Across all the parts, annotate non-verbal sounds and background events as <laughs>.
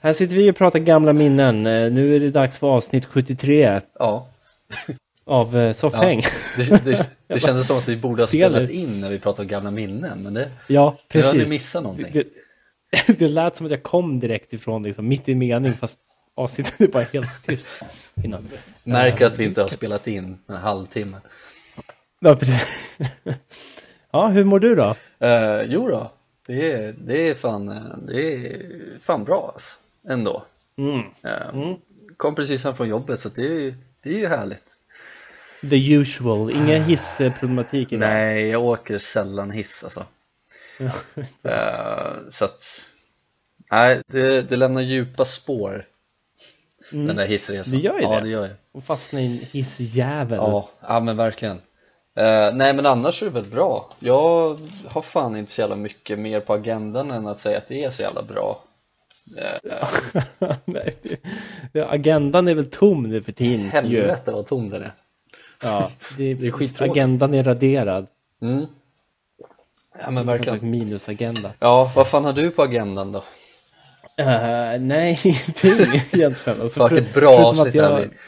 Här sitter vi och pratar gamla minnen. Eh, Nu är det dags för avsnitt 73 Ja, av eh, Soffhäng. det, det, det <laughs> kändes som att vi borde ha spelat in när vi pratade om gamla minnen, men det, Ja, nu har ni precis. missat någonting. Det, <laughs> det lät som att jag kom direkt ifrån liksom, mitt i en mening fast avsnittet är bara helt tyst innan. Märker att vi inte har spelat in en halvtimme. Ja, precis. <laughs> ja, hur mår du då? Uh, jo då, det är, det är fan, det är fan bra alltså, ändå. Mm. Eh, Mm. Kom precis hem från jobbet så det är, ju- det är ju härligt. The usual, inga hissproblematik idag. Nej, jag åker sällan hiss alltså. <laughs> Eh, så att, nej, det, det lämnar djupa spår den där hissresan. Det gör ju ja, det. det gör det. Och fastna i en hissjävel. Ja, ja men verkligen. Eh, nej men annars är det väl bra. Jag har fan inte så jävla mycket mer på agendan än att säga att det är så jävla bra. Eh, <laughs> Nej, agendan är väl tom nu för tiden. helvete vad tom den är. Ja, det, <laughs> Det är skittråkigt. agendan är raderad. Mm. Ja men verkligen. minusagenda. Ja, vad fan har du på agendan då? Uh, nej, <laughs> ingenting egentligen. Alltså, Fuck, ett bra avsnitt här jag, blir.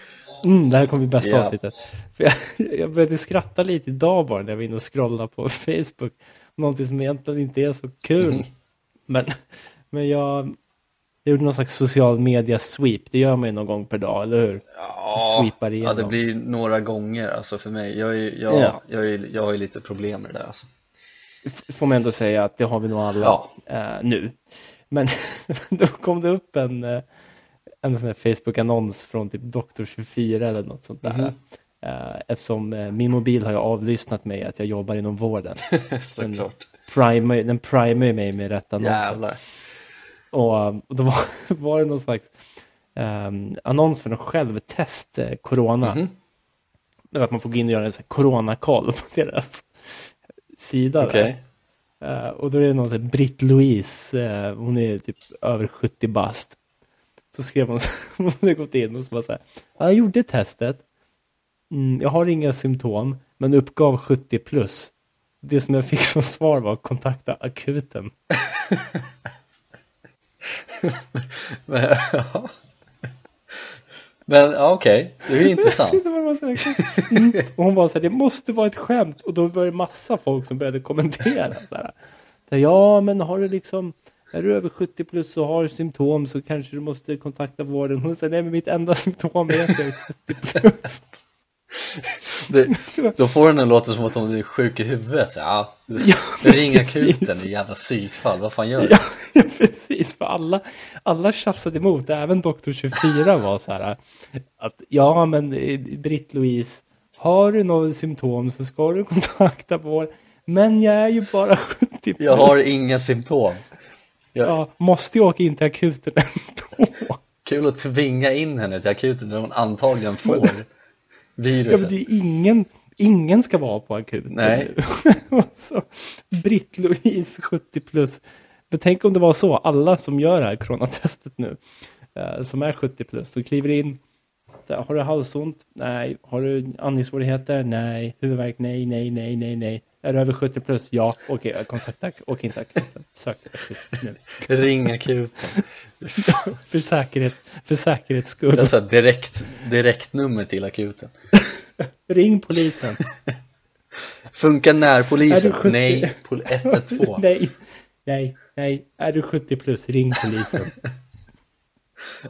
mm, Det här kommer bli bästa Ja. avsnittet. För jag, jag började skratta lite idag bara när jag var inne och scrollade på Facebook. Någonting som egentligen inte är så kul. Mhm. Men, men jag, jag gjorde någon slags social media sweep. Det gör man ju någon gång per dag, eller hur? Ja, Sweepar ja, det blir några gånger alltså för mig. Jag, är, jag, Ja. jag, är, jag har ju lite problem med det där alltså. F- Får man ändå säga att det har vi nog alla Ja. eh, nu. Men <laughs> då kom det upp en, eh, en sån Facebook-annons från typ Doktor24 eller något sånt där. Eh, eftersom eh, min mobil har ju avlyssnat mig att jag jobbar inom vården. <laughs> Såklart. Primar, den primar ju mig med rätt annonser. Jävlar. Och, eh, då var, <laughs> var det någon slags eh, annons för en självtest, eh, corona. Mhm. Där Att man får gå in och göra en coronakoll på <laughs> deras sida. där. Okej. Eh, och då är det någon sån här Britt-Louise, eh, hon är typ över 70 bast. Så skrev hon, <laughs> hon hade gått in och så bara så här, "Ja, jag gjorde testet. Mm, jag har inga symptom, men uppgav 70 plus. Det som jag fick som svar var kontakta akuten. Men, ja. Men ja, okej, det är intressant. <laughs> Det vad man mm. Och hon var så här, det måste vara ett skämt. Och då var det massa folk som började kommentera. Så här, Ja, men har du liksom, är du över 70 plus och har symptom så kanske du måste kontakta vården. Hon säger, nej men mitt enda symptom är att jag är 70 plus. Det, <laughs> då får den att låta som att hon är sjuk i huvudet. Så, ja, Ja, precis. akuten, det är jävla psykfall. Vad fan gör du? Ja, <laughs> ja, precis. För alla, alla tjafsade emot. Även Doktor 24 var så här. Att ja, men eh, Britt-Louise, har du några symptom så ska du kontakta vår. Men jag är ju bara <laughs> 70 plus. Jag har inga symptom. Jag, Ja, måste jag åka in till akuten ändå? Kul att tvinga in henne till akuten där hon antagligen får Ja, men viruset. det är ingen, ingen ska vara på akuten Nej. <laughs> Och Britt-Louise 70 plus. Men tänk om det var så, alla som gör det här coronatestet nu, eh, som är 70 plus, så kliver in, har du halsont? Nej. Har du andningssvårigheter? Nej. Huvudvärk? Nej, nej, nej, nej, nej. Är du över 70 plus? Ja. Okej, kontakta, ak- åk in till akuten. Sök nu. Ring akuten. <laughs> För säkerhet, för säkerhets skull. Så här direkt, direktnummer till akuten. Ring polisen. Funkar Är närpolisen? du 70? Nej, pol 112. <laughs> Nej, nej, nej. Är du 70 plus, ring polisen.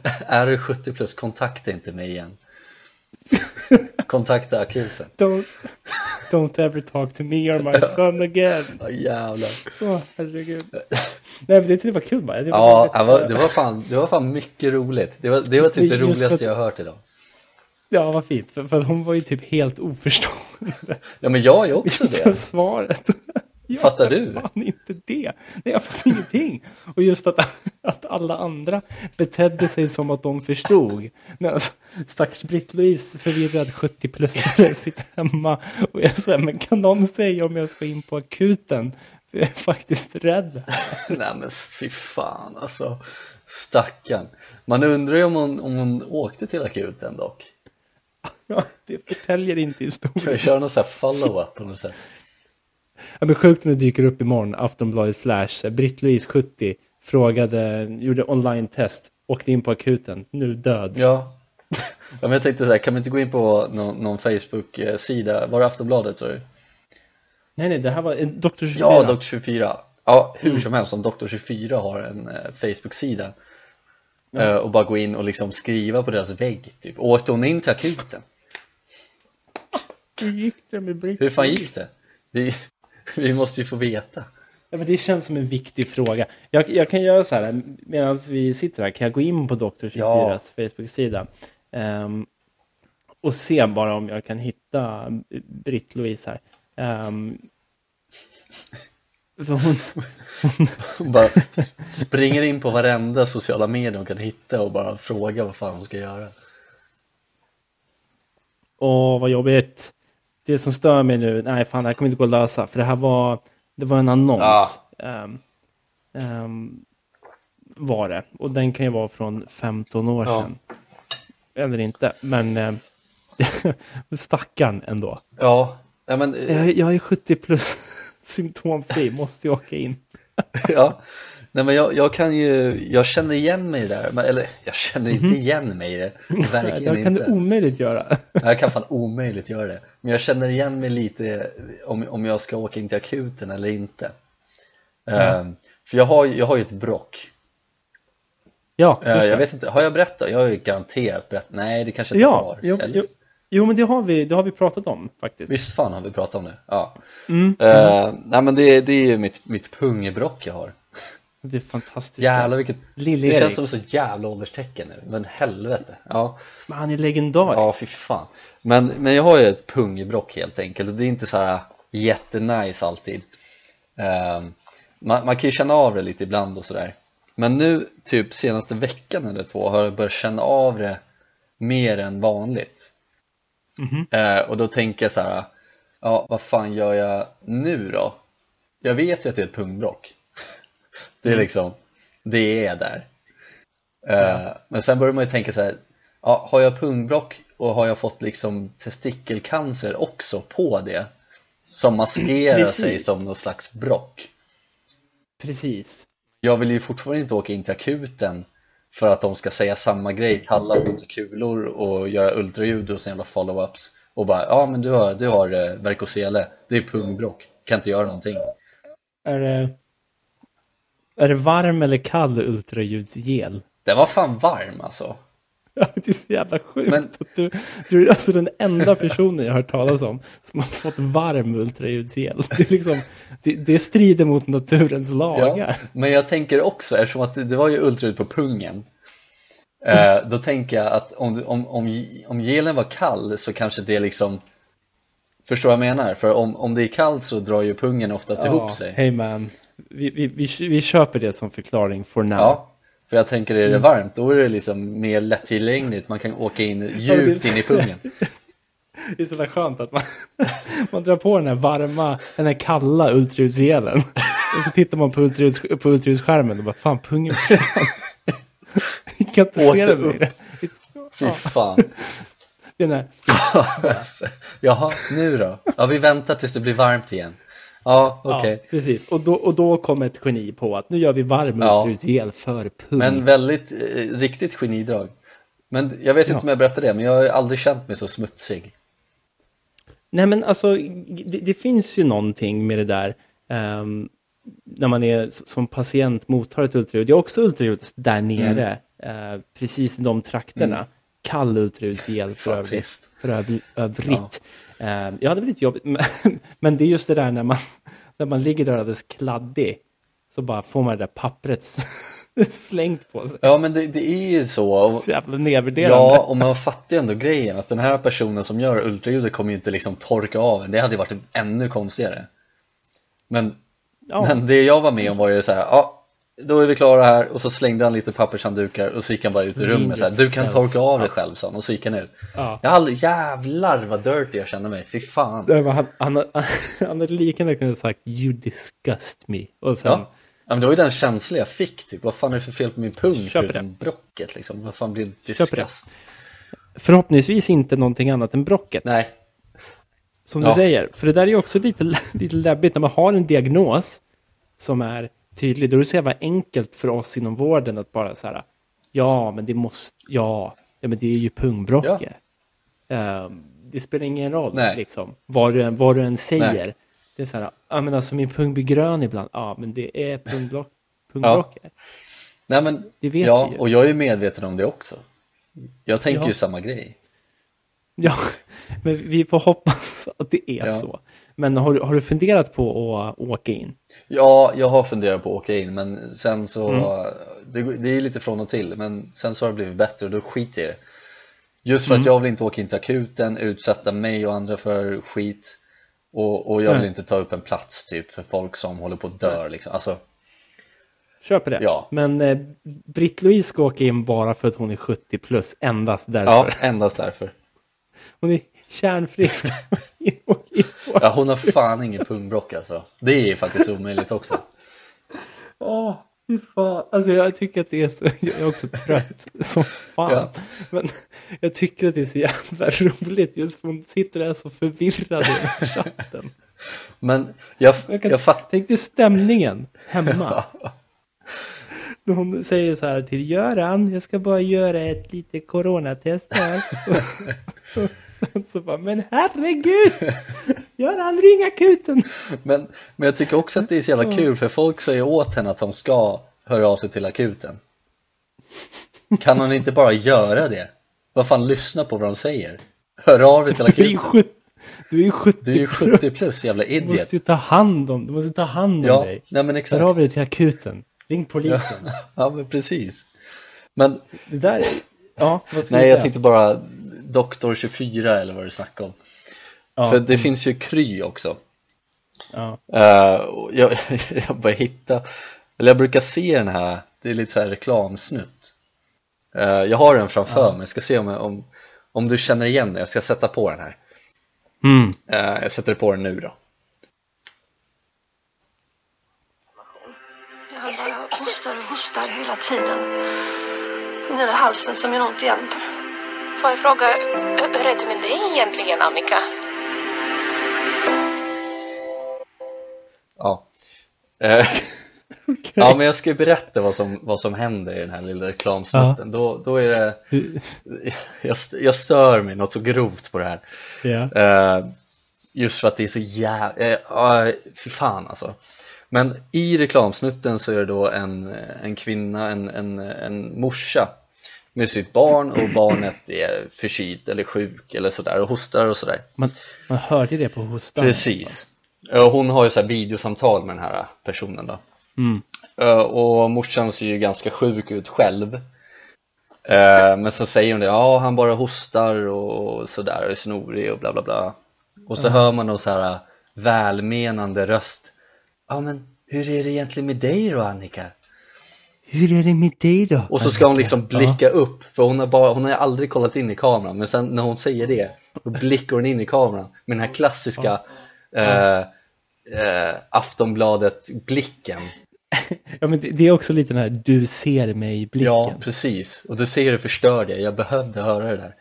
<laughs> Är du 70 plus, kontakta inte mig igen. Kontakta akuten. Don't, don't ever talk to me or my son again. <laughs> Ja jävlar. Åh, herregud. Nej, men det tyckte jag var kul bara. Det var Ja, det var, det var, fan, det var fan mycket roligt. Det var, det var typ det för roligaste att- jag har hört idag. Ja, vad fint. För, för hon var ju typ helt oförstående Ja men jag är också det. svaret. Jag Fattar du? Fan inte det. Nej, jag fattar ingenting. Och just att, att alla andra betedde sig som att de förstod. Men alltså, stackars Britt-Louise förvirrad 70 plus sitter hemma. Och jag säger, men kan någon säga om jag ska in på akuten? För jag är faktiskt rädd. <laughs> Nej men fy fan alltså. Stackarn. Man undrar ju om hon, om hon åkte till akuten dock. Ja, det förtäljer inte Kan historien. vi köra någon sån här follow-up på något sätt? Ja, men sjukt om det dyker upp imorgon, Aftonbladet Flash. Britt-Louise 70 frågade, gjorde online-test åkte in på akuten, nu död. Ja. ja men jag tänkte så här, kan man inte gå in på någon, någon Facebook-sida, var det Aftonbladet sa du? Nej, nej, det här var Dr. 24. Ja, Dr. 24 Ja, hur Mm. som helst, om Dr. 24 har en eh, Facebook-sida eh, och bara gå in och liksom skriva på deras vägg typ, åkte hon in till akuten? Hur gick det med Britt? Hur fan gick det? Vi, <laughs> vi måste ju få veta Ja, men det känns som en viktig fråga. Jag, jag kan göra så här, medan vi sitter här, kan jag gå in på Dr. 24s Ja. Facebook-sida ehm, och se bara om jag kan hitta Britt-Louise här. Ehm, för hon, <laughs> Hon bara springer in på varenda sociala medier hon kan hitta och bara frågar vad fan hon ska göra åh vad jobbigt. Det som stör mig nu, nej fan det här kommer inte gå att lösa, för det här var, det var en annons. Ja. Ehm, ehm, var det, och den kan ju vara från 15 år Ja. sedan. Eller inte, men eh, <laughs> stackarn ändå. Ja, ja men eh, Jag, jag är 70 plus <laughs> symptomfri, måste jag åka in. <laughs> Ja, nej men jag, jag kan ju, jag känner igen mig i det där, men, eller jag känner inte igen mig i det, <laughs> verkligen Det kan inte. du omöjligt göra. Jag kan fan omöjligt göra det, men jag känner igen mig lite om, om jag ska åka in till akuten eller inte. Ehm, För jag har, jag har ju ett brock, Ja, just jag vet inte, har jag berättat? Jag har ju garanterat berättat, nej det kanske inte Ja, har jo, jo, jo, men det har, vi, det har vi pratat om faktiskt. Visst fan har vi pratat om det? Ja. Mm. Eh, Nej men det, det är ju mitt, mitt pungbrock jag har Det är fantastiskt. Jävlar vilket, det Lill-Erik, känns som så jävla ålderstecken nu, men helvete Ja men han är legendarisk. Ja, fy fan. Men, men jag har ju ett pungbrock helt enkelt och det är inte så här jättenice alltid. Ehm, man, man kan ju känna av det lite ibland och sådär. Men nu, typ senaste veckan eller två, har jag börjat känna av det mer än vanligt. Mhm. Eh, och då tänker jag så här, ja, vad fan gör jag nu då? Jag vet ju att det är ett pungbrock. Det är liksom, det är där. Eh, Men sen börjar man ju tänka så här, ja, har jag pungbrock och har jag fått liksom testikelcancer också på det? Som maskerar Precis. sig som någon slags brock. Precis. Jag vill ju fortfarande inte åka in till akuten för att de ska säga samma grej, talla mina kulor och göra ultraljud och såna jävla follow-ups och bara, ja men du har, du har eh, det är pungbrock, kan inte göra någonting. Är det, är det varm eller kall ultraljudsgel? Den var fan varm alltså. Ja, det är så jävla sjukt Men- att du, du är alltså den enda personen jag har hört talas om som har fått varm ultraljudsgel. Det, är liksom, det, det strider mot naturens lagar. Ja, men jag tänker också, eftersom att det, var ju ultraljud på pungen eh, Då tänker jag att om, du- om, om, om gelen var kall så kanske det liksom Förstår vad jag menar? För om, om det är kallt så drar ju pungen oftast ihop sig Hey man, vi, vi, vi, vi köper det som förklaring for now. Ja, för jag tänker är det Mm. varmt då är det liksom mer lättillgängligt Man kan åka in djupt in i pungen <laughs> Det är så jävla skönt att man, <laughs> man drar på den här varma, den här kalla ultraljudsgelen. <laughs> Och så tittar man på, ultraljuds, på ultraljudsskärmen och bara fan pungen. Jag kan inte se Åter den upp. längre. Fy fan den här, Jaha, nu då? Ja, vi väntar tills det blir varmt igen Ja, okej ja, precis. Och då, och då kom ett geni på att nu gör vi varm Ja. för pung. Men väldigt, eh, riktigt genidrag Men jag vet inte Ja. om jag berättade det, men jag har aldrig känt mig så smutsig Nej men alltså, det, det finns ju någonting med det där ehm, när man är som patient mottar ett ultraljud. Jag har också ultraljud där nere, Mm. eh, precis i de trakterna. Kall ultraljudsgel för övrigt. För öv- övrigt. Ja. ja, det blir lite jobbigt. Men, <laughs> men det är just det där när man, <laughs> när man ligger där alldeles kladdig. Så bara får man det där pappret <laughs> slängt på sig. Ja, men det, det är ju så Så jävla nedvärderande. Ja, och man fattar ju ändå grejen att den här personen som gör ultraljudet kommer ju inte liksom torka av en Det hade ju varit ännu konstigare Men, Ja. men det jag var med om var ju så här, ja då är vi klara här och så slängde han lite pappershanddukar och så gick han bara ut i rummet så här, du kan torka av dig själv sa han och så gick han ut Ja. Jag aldrig, jävlar vad dirty jag känner mig, fy fan Nej, men Han, han, han, <laughs> han hade lika gärna kunnat sagt you disgust me. Och sen, Ja, ja men det var ju den känslan jag fick typ, vad fan är det för fel på min pung Köper förutom brocket liksom, vad fan blir det. disgust? Förhoppningsvis inte någonting annat än brocket. Nej, Som Ja. du säger. För det där är ju också lite, <laughs> lite läbbigt när man har en diagnos som är tydlig. Då är det så jävla enkelt för oss inom vården att bara så här. Ja, men det måste, ja, ja men det är ju pungbrocker. Ehm, det spelar ingen roll Nej. liksom, vad du, än- vad du än säger. Nej. Det är så här, ja men alltså min pung blir grön ibland. Ja, men det är pungblock, pungbrocker. Nej men, Det vet ja, vi ju. och jag är medveten om det också. Jag tänker Ja. ju samma grej. Ja, <laughs> men vi får hoppas att det är Ja. så. Men har, har du funderat på att åka in? Ja, jag har funderat på att åka in men sen så, Mm. det, det är lite från och till men sen så har det blivit bättre och då skiter jag i det. Just för Mm. att jag vill inte åka in till akuten, utsätta mig och andra för skit och, och jag vill Nej. inte ta upp en plats typ för folk som håller på att dö liksom. Alltså, Köper det. Ja. Men eh, Britt-Louise ska åka in bara för att hon är 70 plus, endast därför. ja, endast därför. Hon är kärnfrisk. <laughs> In Ja, hon har fan ingen pungbrock alltså. Det är faktiskt omöjligt också. Åh, fy fan. Alltså jag tycker att det är så, jag är också trött som fan. Ja. Men jag tycker att det är så jävla roligt just för hon sitter där så förvirrad i chatten. Men jag, Jag, kan, jag fattar. Tänk dig stämningen hemma. När hon säger så här till Göran, jag ska bara göra ett litet coronatest här. <laughs> <laughs> Sen så bara, men herregud! Göran, ring akuten! <laughs> Men, men jag tycker också att det är så jävla kul för folk säger åt henne att de ska höra av sig till akuten Kan hon inte bara göra det? Vad fan, lyssna på vad de säger Hör av dig till Du akuten 70, du är ju 70, Du är ju 70 plus jävla Du idiot måste ju ta hand om, du måste ta hand om Ja, dig. nej men Hör exakt av dig till akuten. Ring polisen. <laughs> Ja men precis Men Det där är... Ja, vad ska nej du jag säga? tänkte bara Doktor 24 eller vad du snackade om Ja, För det finns ju Kry också ja. Och jag, <laughs> jag börjar hitta, eller jag brukar se den här, det är lite så här reklamsnutt Eh, Jag har den framför Ja. mig, jag ska se om, jag- om, om du känner igen den, jag ska sätta på den här Mm. Eh, Jag sätter på den nu då Han bara hostar och hostar hela tiden. Den där halsen som gör ont igen. Får jag fråga, hur är det med dig egentligen Annika? Ja. Eh, <laughs> Ja men jag ska ju berätta vad som, vad som händer i den här lilla reklamsnutten. Då, då är det, <laughs> jag, jag stör mig något så grovt på det här. Ja. Eh, Just för att det är så jävla, uh, fy fan alltså. Men i reklamsnutten så är det då en, en kvinna, en, en, en morsa med sitt barn och barnet är förkylt eller sjuk eller sådär och hostar och sådär. Man, man hörde det på hostan. Precis. Och hon har ju så här videosamtal med den här personen då. Mm. Eh, och morsan ser ju ganska sjuk ut själv. Eh, Men så säger hon det, ja han bara hostar och sådär och är snorig och bla bla bla. Och så hör man någon så här välmenande röst. Ja men hur är det egentligen med dig då Annika? Hur är det med dig då? Och så ska hon liksom Ja. blicka upp för hon har, bara, hon har aldrig kollat in i kameran men sen när hon säger det då blickar hon in i kameran med den här klassiska eh, eh, Aftonbladet-blicken <laughs> Ja, men det, är också lite den här du ser mig blicken. Ja, precis. Och du ser hur det förstör det. Jag behövde höra det där.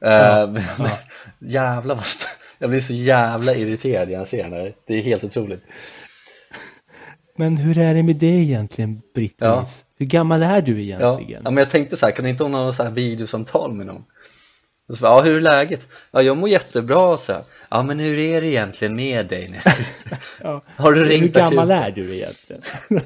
Ja, Eh, <laughs> men, jävlar vad <laughs> Jag blir så jävla irriterad när jag ser den här. Det är helt otroligt. Men hur är det med dig egentligen, Britt-Louise? Hur gammal är du Ja. egentligen? ja, men jag tänkte så här, kan inte hon ha någon så här videosamtal med någon? Och så ja, hur är läget? Ja, jag mår jättebra, så här. Ja, men hur är det egentligen med dig nu? <laughs> Ja. Har du Hur ringt gammal akuten? är du egentligen? <laughs>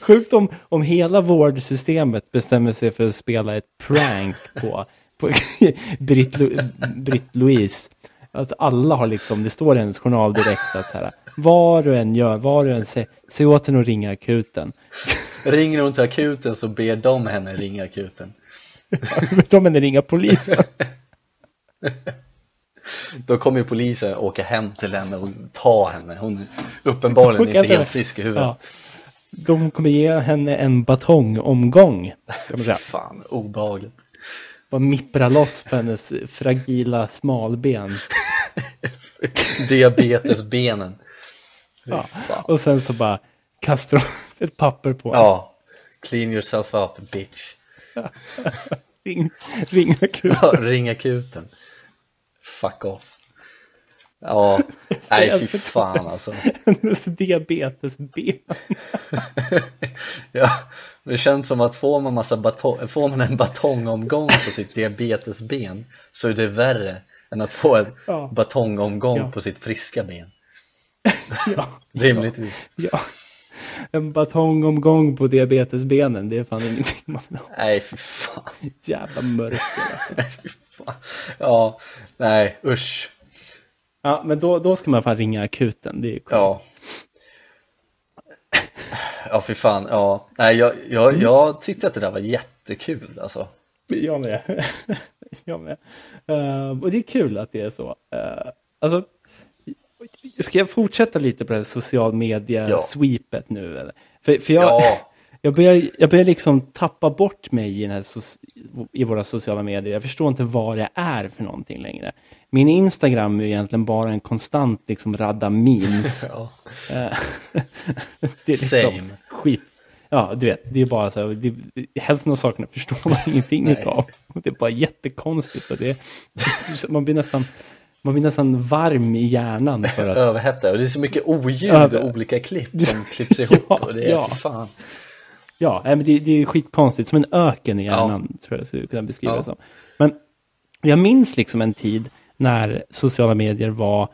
Sjukt om, om hela vårdsystemet bestämmer sig för att spela ett prank på, på <laughs> Britt-Lo- Britt-Louise. Att alla har liksom, det står i hennes journal direkt att här, vad du än gör, vad du än säger, säg åt henne att ringa akuten. Ringer hon till akuten så ber de henne ringa akuten. <laughs> De henne ringa polisen. <laughs> Då kommer ju polisen åka hem till henne och ta henne. Hon är uppenbarligen Hon inte helt frisk i huvudet. Ja. De kommer ge henne en batongomgång, kan man säga. Fan, obehagligt. Bara mippra loss på hennes fragila smalben. <laughs> Diabetesbenen. Ja. Och sen så bara kastar de <laughs> ett papper på. Ja, clean yourself up bitch. <laughs> Ring, ring akuten. Ja, ring akuten. Fuck off. Ja, <laughs> nej fy ska fan alltså. Hennes diabetesben. Ja, det känns som att får man, massa batong, får man en batongomgång på sitt diabetesben så är det värre än att få en Ja. batongomgång Ja. på sitt friska ben. <laughs> Ja, Rimligtvis. ja. En batongomgång på diabetesbenen, det är fan ingenting man vill ha. Nej, fy fan. Jävla mörker. <laughs> Ja, nej, usch. Ja, men då, då ska man fan ringa akuten. Det är coolt. Ja. Ja, fy fan. Ja, nej, jag, jag, jag tyckte att det där var jättekul alltså. Jag med. <laughs> jag med. Eh, och det är kul att det är så. Uh, alltså, ska jag fortsätta lite på det här social Ja. media-sweepet nu? Eller? För, för jag, Ja, <laughs> jag, börjar, jag börjar liksom tappa bort mig i, den här i våra sociala medier. Jag förstår inte vad det är för någonting längre. Min Instagram är egentligen bara en konstant liksom radda memes. <laughs> ja. Eh, <laughs> det är liksom Same. skit. Ja, du vet, det är bara så här, det, hälften av sakarna förstår man ingenting av. Det är bara jättekonstigt och det, man blir nästan, man blir nästan varm i hjärnan för att, <laughs> överhettad och det är så mycket oljud Över- och olika klipp <laughs> som klipps ihop Ja, och det är ja. fan. ja, men det, det är skitkonstigt, som en öken i hjärnan, tror jag skulle kunna beskriva Ja. det som. Men jag minns liksom en tid när sociala medier var,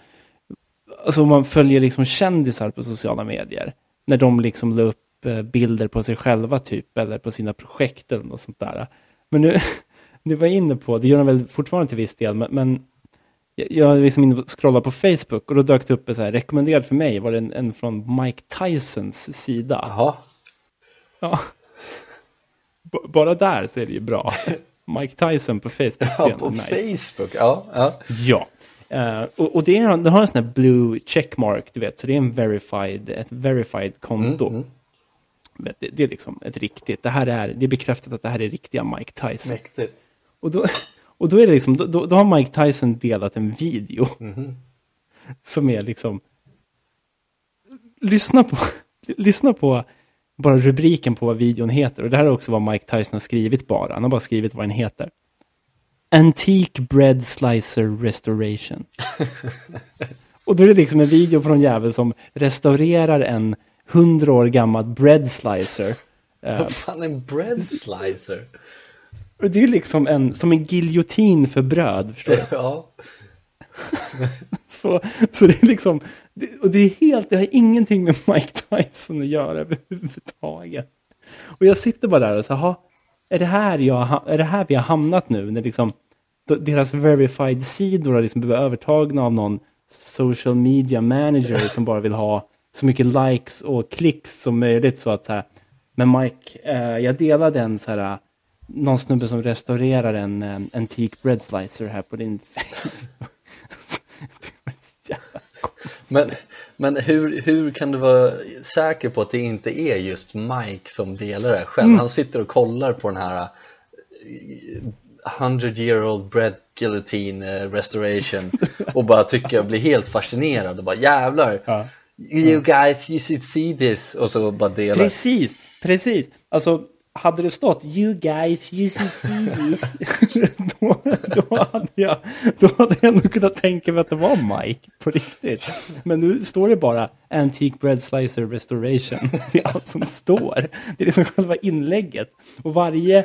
alltså man följer liksom kändisar på sociala medier, när de liksom la upp eh, bilder på sig själva typ, eller på sina projekt eller något sånt där. Men nu, <laughs> nu var jag inne på, det gör de väl fortfarande till viss del, men, men jag- är liksom inne och scrollar på Facebook och då dök det upp en så här, rekommenderad för mig, var det en, en från Mike Tysons sida. Jaha, Ja. B- bara där så är det ju bra. <laughs> Mike Tyson på Facebook. ja, på nice. Facebook, ja, ja. Ja. Eh, och, och det, är, det har en sån här blue checkmark, du vet, så det är en verified, ett verified konto. Mm, mm. Det, det är liksom ett riktigt, det här är, det är bekräftat att det här är riktiga Mike Tyson. mäktigt. Och då, och då är det liksom, då, då, har Mike Tyson delat en video. Mhm. Som är liksom, lyssna på, lyssna på bara rubriken på vad videon heter. Och det här är också vad Mike Tyson har skrivit bara. Han har bara skrivit vad den heter. Antique Bread Slicer Restoration. <laughs> och då är det liksom en video på någon jävel som restaurerar en hundra år gammal bread slicer. Vad fan en bread slicer? Det är liksom en, som en giljotin för bröd, förstår du? <laughs> Ja, Så, så det är liksom, det, och det är helt, det har ingenting med Mike Tyson att göra överhuvudtaget. Och jag sitter bara där och så "Ha, är det här jag, är det här vi har hamnat nu? När liksom, deras verified-sidor har liksom blivit övertagna av någon social media manager <laughs> som bara vill ha så mycket likes och klicks som möjligt så att så här, men Mike, eh, jag delade en så här, någon snubbe som restaurerar en eh, antique bread slicer här på din face. det var så jävla men, men hur, hur kan du vara säker på att det inte är just Mike som delar det själv? Mm. Han sitter och kollar på den här eh, 100 year old bread guillotine eh, restoration <laughs> och bara tycker jag blir helt fascinerad och bara jävlar Ja. You guys you should see this och så bara delar Precis, precis. Alltså, hade det stått You guys, you should see this. <laughs> då, då, hade jag, då hade jag nog kunnat tänka mig att det var Mike på riktigt. Men nu står det bara Antique Bread Slicer Restoration. <laughs> Det är allt som står. Det är liksom själva inlägget. Och varje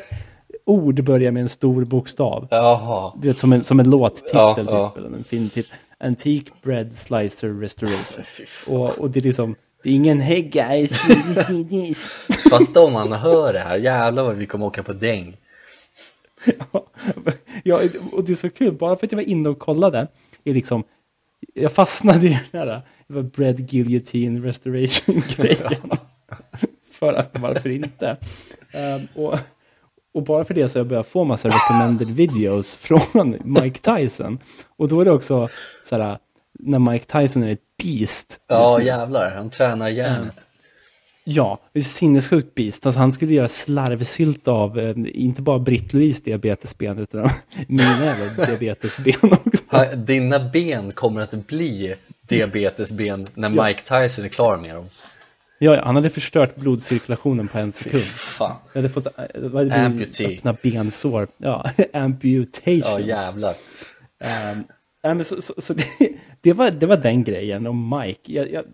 ord börjar med en stor bokstav. Jaha, Du vet, som en, som en låttitel Ja, typ, ja. eller en filmtitel. Antique Bread Slicer Restoration. Och, och det är liksom, det är ingen Hey guys, <laughs> fatta om man hör det här, jävlar vad vi kommer åka på däng <laughs> ja, och det är så kul, bara för att jag var inne och kollade, är liksom, jag fastnade i den här, det var Bread Guillotine Restoration-grejen. <laughs> för att, varför inte? Ehm, och, och bara för det så har jag börjat få massa recommended videos från Mike Tyson. Och då är det också så här, när Mike Tyson är ett beast. Ja jävlar, han tränar hjärnet Ja, det är sinnessjukt beast. Alltså, han skulle göra slarvsylt av eh, inte bara Britt-Louise diabetesben utan <laughs> mina <laughs> diabetesben också. Ha- Dina ben kommer att bli diabetesben när Mike Tyson är klar med dem Ja, ja, han hade förstört blodcirkulationen på en sekund. Fan, Jag hade fått eh, vad hade? Amputee. öppna bensår. Ja, <laughs> amputations. ja jävlar Ehm, nej, men så, så, så det, det, var, det var den grejen om Mike. Jag, jag,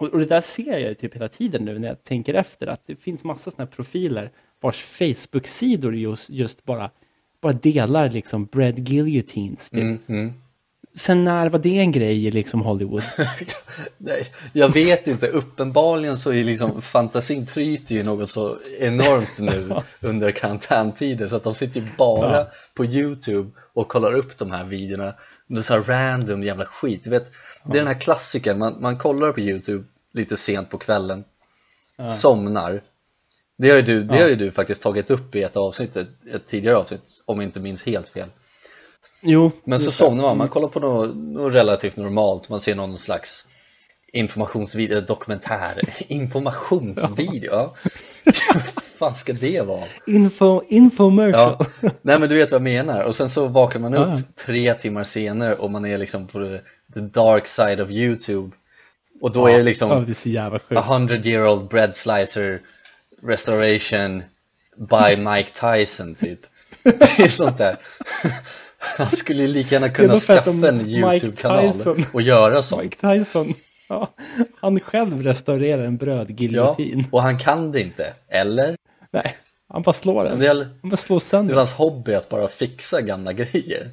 och, och det där ser jag typ hela tiden nu när jag tänker efter. Att det finns massa sådana här profiler vars Facebook-sidor just, just bara, bara delar liksom bread guillotines. Typ. Mm, mm. Sen när var det en grej i liksom Hollywood? <laughs> Nej, jag vet inte, uppenbarligen så är liksom fantasin tryter ju något så enormt nu <laughs> under karantäntider så att de sitter ju bara Ja. på Youtube och kollar upp de här videorna med så här random jävla skit, du vet det är den här klassikern, man, man kollar på Youtube lite sent på kvällen. Somnar. Det har, ju du, det Ja. har ju du faktiskt tagit upp i ett avsnitt, ett, ett tidigare avsnitt om jag inte minns helt fel. Jo. men så somnar man, man kollar på något, något relativt normalt, man ser någon slags informationsvideo, dokumentär, <laughs> informationsvideo, ja. <laughs> Fan ska det vara? Info, infomercial. Ja, nej men du vet vad jag menar, och sen så vaknar man upp Ja. tre timmar senare och man är liksom på the, the dark side of YouTube och då är det liksom Ja, det a hundred year old bread slicer restoration by Mike Tyson typ <laughs> Det är sånt där <laughs> Han skulle ju lika gärna kunna skaffa en YouTube-kanal och göra sånt Mike Tyson. Ja, han själv restaurerar en Ja, brödgiljotin. och han kan det inte, eller? Nej, han bara slår den. Är, Han bara slår det är sönder. hans hobby att bara fixa gamla grejer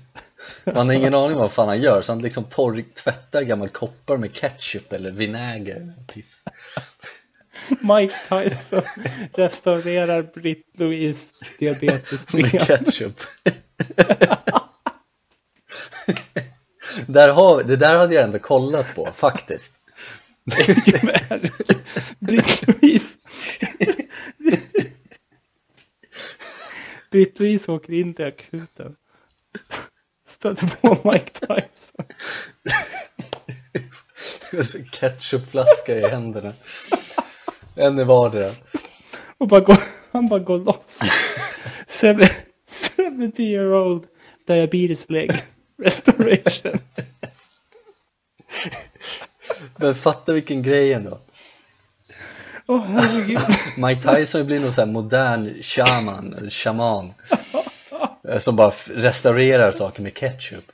Man har ingen aning om vad fan han gör, så han liksom torr, tvättar gammal koppar med ketchup eller vinäger Piss. Mike Tyson restaurerar Britt-Louise med diabetesben. ketchup där har, Det där hade jag ändå kollat på, faktiskt <laughs> Britt-Louise. Britt-Louise åker in till akuten. Stöter på Mike Tyson. Så Ketchupflaska i händerna En i vardera Och bara går, han bara går loss. Seven, 70 year old diabetes leg restoration. Men fatta vilken grej ändå Åh herregud. Mike Tyson blir någon sån här modern shaman, eller shaman eh, Som bara restaurerar saker med ketchup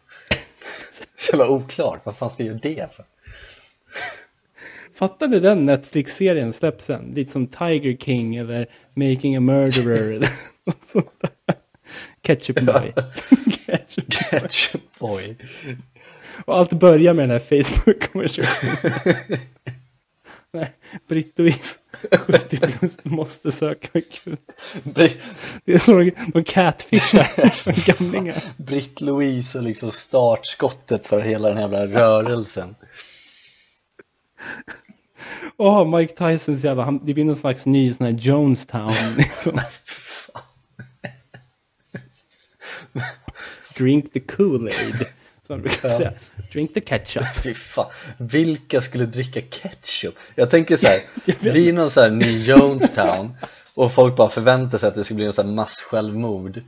<laughs> Så jävla oklart, vad fan ska jag göra det för? Fattar ni den Netflix-serien släpps sen? Lite som Tiger King eller Making a Murderer eller <laughs> något sånt där. Ketchup Boy. Ketchup. Ketchup boy Och allt börjar med den här Facebook-konversationen. <laughs> Nej, Britt-Louise, 70 plus, måste söka akut. Det är så de catfishar <laughs> gamlingar. Britt-Louise och liksom startskottet för hela den här jävla rörelsen Åh, Mike Tysons jävla, han, det blir någon slags ny sån här Jonestown <laughs> liksom. Drink the Kool-Aid. Som man brukar säga. Drink the ketchup. <laughs> Fy fan, vilka skulle dricka ketchup? Jag tänker så här, <laughs> blir någon så här ny Jonestown och folk bara förväntar sig att det ska bli någon så här massjälvmord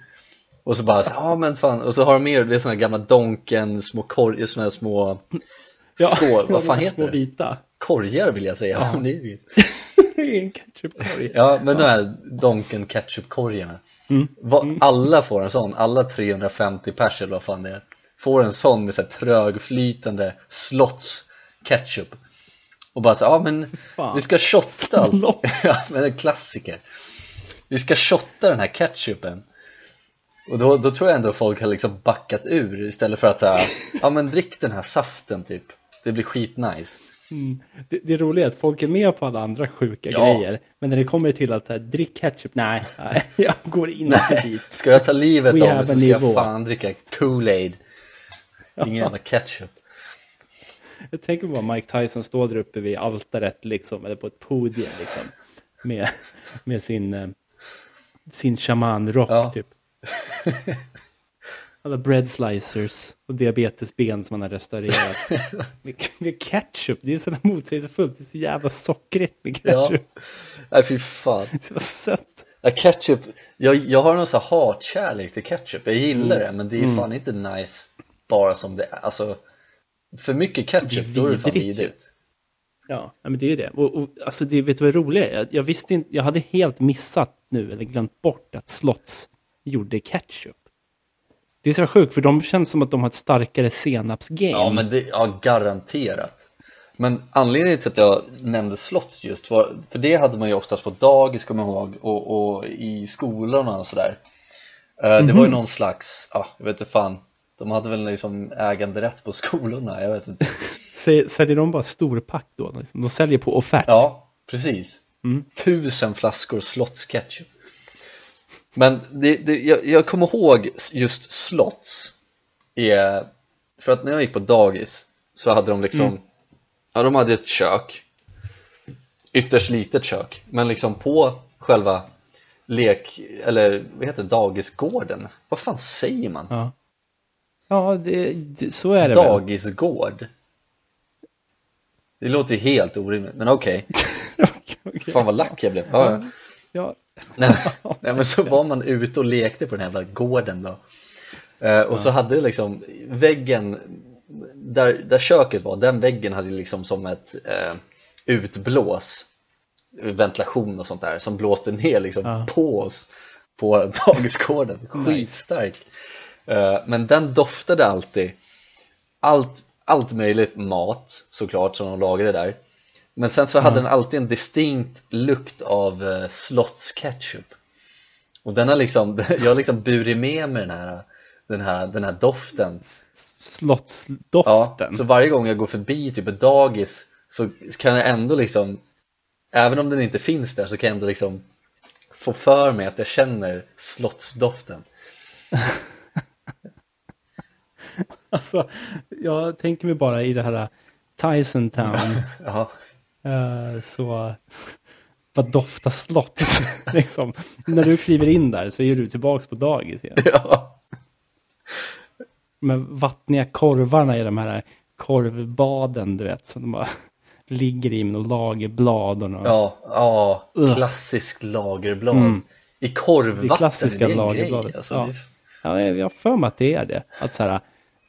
och så bara, så, ja men fan, och så har de med det är såna här gamla Donken, små korgar, såna här små skål, <laughs> vad fan heter Små det? vita. Korgar vill jag säga, ja. en ketchupkorg. Ja, men de här Donken ketchup-korgarna Vad- Alla får en sån, alla 350 pers eller vad fan det är Får en sån med så här trögflytande slotts ketchup Och bara så, ja men fan. vi ska shotta allt. <laughs> Ja, men en klassiker Vi ska shotta den här ketchupen Och då, då tror jag ändå folk har liksom backat ur istället för att säga Ja men drick den här saften typ Det blir skitnice Det, det roliga är att folk är med på alla andra sjuka Ja. grejer. Men när det kommer till att här, drick ketchup, nej, nej, <laughs> jag går inte Nej, dit. ska jag ta livet av mig så ska jag nivå. fan dricka Kool-Aid Ingen jävla ketchup Jag tänker på Mike Tyson står där uppe vid altaret liksom, eller på ett podium liksom. Med, med sin, eh, sin shamanrock Ja. typ. Alla bread slicers och diabetesben som han har restaurerat. <laughs> med, med ketchup, det är så motsägelsefullt. Det är så jävla sockrigt med Ja, ketchup. nej fy fan Det är så sött. ja, Ketchup, jag, jag har någon sån här hatkärlek till ketchup Jag gillar Mm. det men det är fan inte nice bara som det är Alltså För mycket ketchup, då är det fan vidrigt Ja, men det är ju det. Och, och, alltså, det vet du vad det roliga är? Jag, jag visste inte, jag hade helt missat nu, eller glömt bort att Slotts gjorde ketchup. Det är det sjukt? För de känns som att de har ett starkare senapsgame. Ja, men det, ja, garanterat. Men anledningen till att jag nämnde slott just var, för det hade man ju oftast på dagis, kommer jag ihåg, och, och i skolorna och sådär. Eh, Det var ju Mhm. någon slags, ja, jag vet inte fan, de hade väl liksom äganderätt på skolorna, jag vet inte. <laughs> Sä- Säljer de bara storpack då? Liksom? De säljer på offert. Ja, precis. Mm. Tusen flaskor slottsketchup. Men det, det, jag, jag kommer ihåg just slotts är, för att när jag gick på dagis så hade de liksom, Mm. ja de hade ett kök, ytterst litet kök, men liksom på själva lek, eller vad heter det, dagisgården, vad fan säger man? Ja, ja det, det, så är det väl. Dagisgård? Det låter ju helt orimligt, men <laughs> okej, Okej. fan vad lack jag blev. Ja, ja. Ja, Nej, nej men så var man ute och lekte på den här jävla gården då eh, Och så hade det liksom väggen där, där köket var, den väggen hade liksom som ett eh, utblås ventilation och sånt där som blåste ner liksom Ja. på oss på <laughs> dagisgården, skitstark Men den doftade alltid. Allt, allt möjligt mat såklart som de lagade där. Men sen så hade den alltid en distinkt lukt av eh, slottsketchup. Och den har liksom, <laughs> jag har liksom burit med mig den här, den här, den här doften. Ja, slottsdoften. så varje gång jag går förbi typ ett dagis så kan jag ändå liksom Även om den inte finns där så kan jag ändå liksom få för mig att jag känner slottsdoften <laughs> <laughs> Alltså, jag tänker mig bara i det här Tyson Town. <laughs> Ja, eh, så vad doftar slott? <laughs> liksom. När du kliver in där så är du tillbaks på dagis igen. ja, Med vattniga korvarna i de här korvbaden, du vet. Som de bara ligger i med några lagerblad och ja, ja Ugh. klassiskt lagerblad Mm. I korvvatten, Det klassiska är en lagerbladet. grej, alltså, Ja. det- Ja, jag har för mig att det är det. Att så här,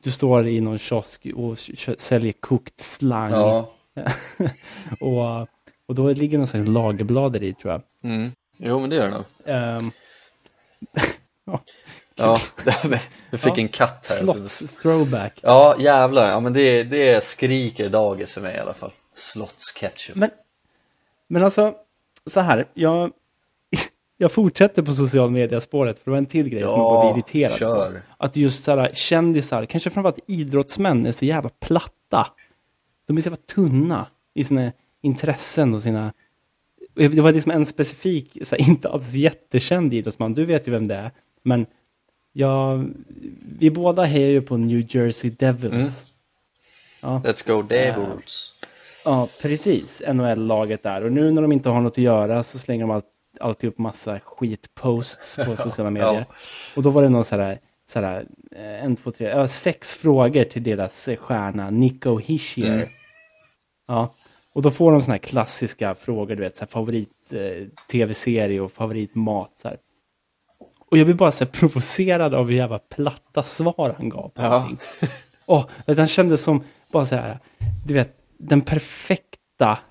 du står i någon kiosk och säljer kokt slang. Ja, <laughs> och, och då ligger någon slags lagerblad i tror jag. mm. jo men det gör det nog Ehm, <laughs> Ja, du <laughs> fick Ja. en katt här slotts throwback. Ja jävlar, ja men det, det skriker dagis för mig i alla fall Slottsketchup Men, men alltså, så här. Jag, jag fortsätter på social media-spåret för det var en till grej som jag Ja, blev irriterad kör. på. Att just så här, kändisar, kanske framförallt idrottsmän, är så jävla platta. De är så jävla tunna i sina intressen och sina... Det var liksom en specifik, så här, <laughs> inte alls jättekänd idrottsman, du vet ju vem det är. Men jag, vi båda hejar ju på New Jersey Devils. Mm. Ja. Let's go Devils Ja, precis. NHL-laget där. Och nu när de inte har något att göra så slänger de allt, alltid upp massa skitposts på <laughs> sociala medier. Och då var det någon så här, så här eh, en, två, tre, ja, sex frågor till deras stjärna Nico Hischier. Mm. Ja, och då får de såna här klassiska frågor, du vet, så här, favorit eh, tv-serie och favoritmat. Så här. Och jag blir bara så här provocerad av hur jävla platta svar han gav på Ja. allting. Du, han kändes som bara så här, du vet, den perfekta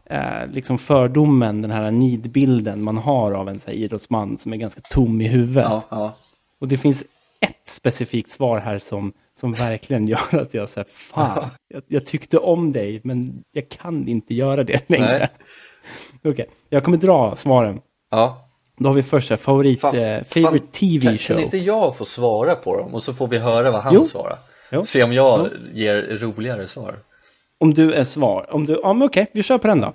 eh, liksom fördomen, den här nidbilden man har av en så här, idrottsman som är ganska tom i huvudet. Ja, ja, Och det finns ett specifikt svar här som, som verkligen <laughs> gör att jag säger fan, jag, jag tyckte om dig, men jag kan inte göra det längre. <laughs> Okej, jag kommer dra svaren. ja. Då har vi först här, favorit, Fan, eh, fan, favorite TV kan, show. Kan inte jag få svara på dem och så får vi höra vad han Jo. svarar? Jo. Se om jag ger roligare svar Om du är svar. Om du, ja men okej, vi kör på den då.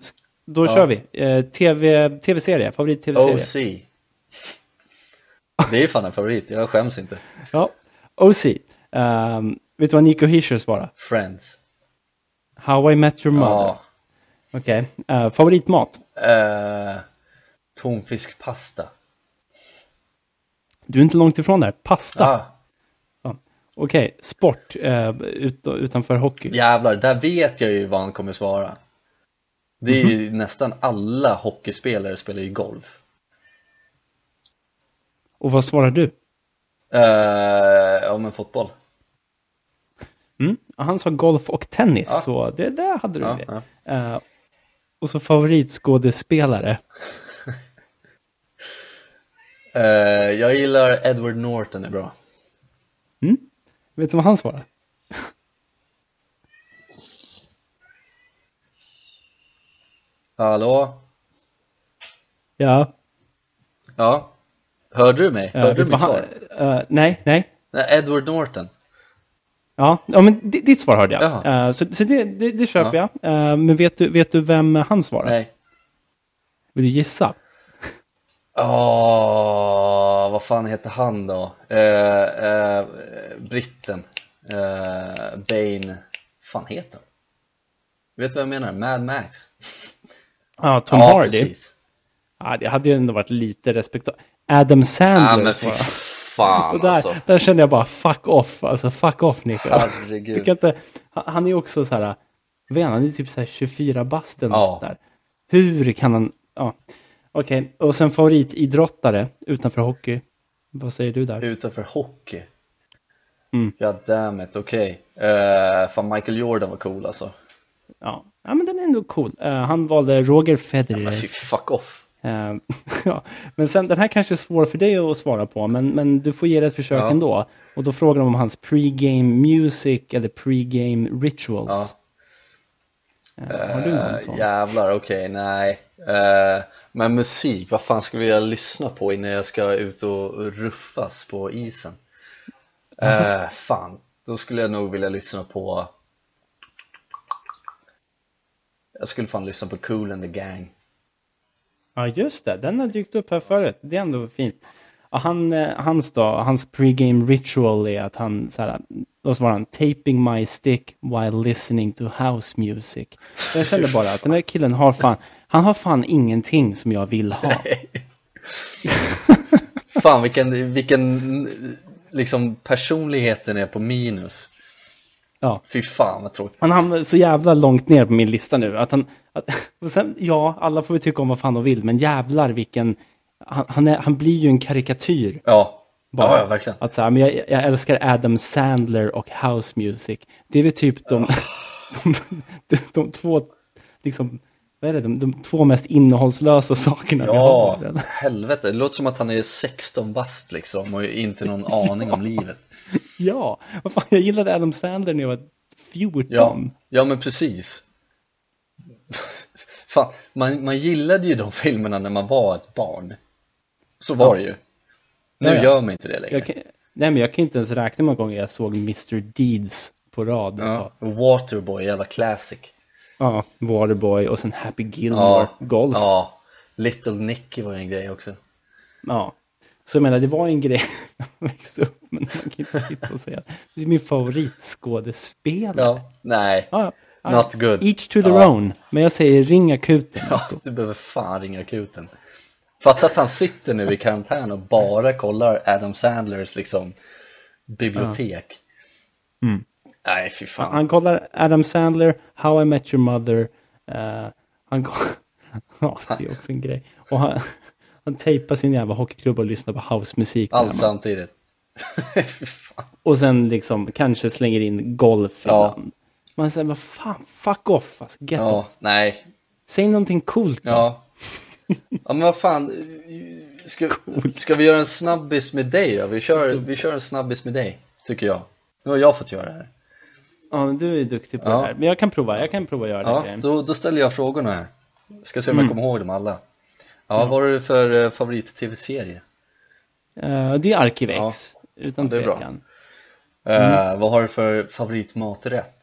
S- då Ja. kör vi. Uh, TV, tv-serie, favorit-tv-serie. OC Det är fan en favorit, jag skäms inte Ja, OC. Ehm, vet du vad Nico Hischer svarar? Friends How I Met Your Mother. Ja, Okej. Eh, favoritmat? eh, tonfiskpasta Du är inte långt ifrån där. Pasta. ah, Okej, sport eh, ut, utanför hockey. Jävlar, där vet jag ju vad han kommer svara Det är Mhm. ju nästan alla hockeyspelare spelar ju golf Och vad svarar du? eh, Ja men fotboll Mm? Han sa golf och tennis, Ja. så det där hade du ja, det. ja. Eh, och så favoritskådespelare. <laughs> Eh, Jag gillar Edward Norton är bra Vet du vad han svarar? Hallå? Ja. Ja? Hörde du mig? ja Hörde du mitt svar? eh, nej, nej. Nej, Edward Norton. Ja, ja men di- ditt svar hörde jag. Jaha. Eh, så så det, det, det köper Ja. jag. Eh, men vet du, vet du vem han svarar? Nej. Vill du gissa? Åh, vad fan heter han då? Eh, eh, britten. Eh, Bane. fan heter han? Vet du vad jag menar? Mad Max. Ja, Tom ja, Hardy. precis. Ja, det hade ju ändå varit lite respektabelt. Adam Sandler Ja, fan <laughs> Och där, alltså. där känner jag bara fuck off. Alltså fuck off Nico. Herregud. Tycker inte, han är också så här, är han, är typ så här 24 bast eller Ja. där. Hur kan han, ja. Okej, och sen favoritidrottare utanför hockey. Vad säger du där? Utanför hockey. Mm. God damn it, okej. Eh, fan Michael Jordan var cool alltså. Ja, ja men den är ändå cool. Eh, han valde Roger Federer. Men fy fuck off. Eh, <laughs> ja. Men sen, den här kanske är svår för dig att svara på, men, men du får ge det ett försök Ja. ändå. Och då frågar de om hans pregame music eller pregame rituals. Ja. Har du någon sån? jävlar, okej, nej. Eh, men musik, vad fan skulle jag lyssna på innan jag ska ut och ruffas på isen? Eh, <laughs> fan, då skulle jag nog vilja lyssna på Jag skulle fan lyssna på Cool and the Gang Ja, just det. Den har dykt upp här förut. Det är ändå fint. Ja, han, eh, hans då, hans pregame ritual är att han, så här, då svarar han, taping my stick while listening to house music. Jag kände bara att den här killen har fan, han har fan ingenting som jag vill ha. Fan vilken, vilken liksom personligheten är på minus Ja. Fy fan vad tråkigt Han hamnar så jävla långt ner på min lista nu. Att han, att, och sen, ja, alla får vi tycka om vad fan de vill, men jävlar vilken... Han, han, är, han blir ju en karikatyr. Ja, Bara. ja, ja verkligen Att så här, men jag, jag älskar Adam Sandler och house music. Det är väl typ de, <laughs> de, de, de två, liksom, vad är det, de, de två mest innehållslösa sakerna vi Ja, har. eller? helvete, det låter som att han är 16 bast liksom och inte någon aning om livet <laughs> Ja, vad fan, jag gillade Adam Sandler när jag var 14. Ja, ja men precis <laughs> Fan, man, man gillade ju de filmerna när man var ett barn Så var det ju Nu Ja, ja. gör man inte det längre Jag kan, nej, men jag kan inte ens räkna hur många gånger jag såg Mr. Deeds på rad. ja. Waterboy, jävla classic ja, Waterboy och sen Happy Gilmore, Golf. Ja. Ja, Little Nicky var en grej också Så jag menar, det var en grej när man växte upp, men man kan inte sitta och säga det är min favoritskådespelare. Ja, nej, Ja, ja. not good Each to the Ja. own. Men jag säger ring akuten. Ja, du behöver fan ringa akuten Fatta att han sitter nu i karantän och bara kollar Adam Sandlers liksom bibliotek Mm. Nej, fy fan Han kollar Adam Sandler, How I Met Your Mother. eh, han ko- <laughs> Ja, det är också en grej. Och han, <laughs> han tejpar sin jävla hockeyklubb och lyssnar på housemusik. Allt samtidigt. <laughs> Och sen liksom kanske slänger in golf Ja. ibland. Man säger, vad fan, fuck off, alltså, get Ja, off. nej Säg någonting coolt då. Ja Ja men vad fan Ska, ska vi göra en snabbis med dig då? Vi kör, vi kör en snabbis med dig Tycker jag Nu har jag fått göra det här Ja, men du är duktig på Ja. det här. Men jag kan prova, jag kan prova att göra det. Ja, då, då ställer jag frågorna här Ska se om Mm. jag kommer ihåg dem alla Ja, vad har du för eh, favorit-tv-serie? Eh, det är Arkivex, utan det är bra. tvekan. Eh, vad har du för favoritmaträtt?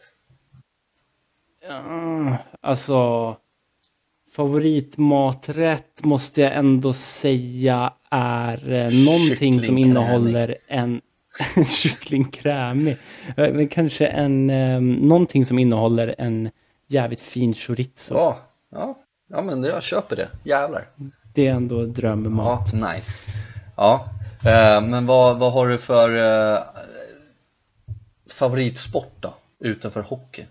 Uh, alltså, favoritmaträtt måste jag ändå säga är eh, någonting som innehåller en <laughs> kycklingkrämig. Eh, men kanske en, eh, någonting som innehåller en jävligt fin chorizo. Ja, ja, ja men jag köper det, jävlar Det är ändå drömmat. Ja, nice Ja, eh, men vad, vad har du för eh, favoritsport då? Utanför hockey?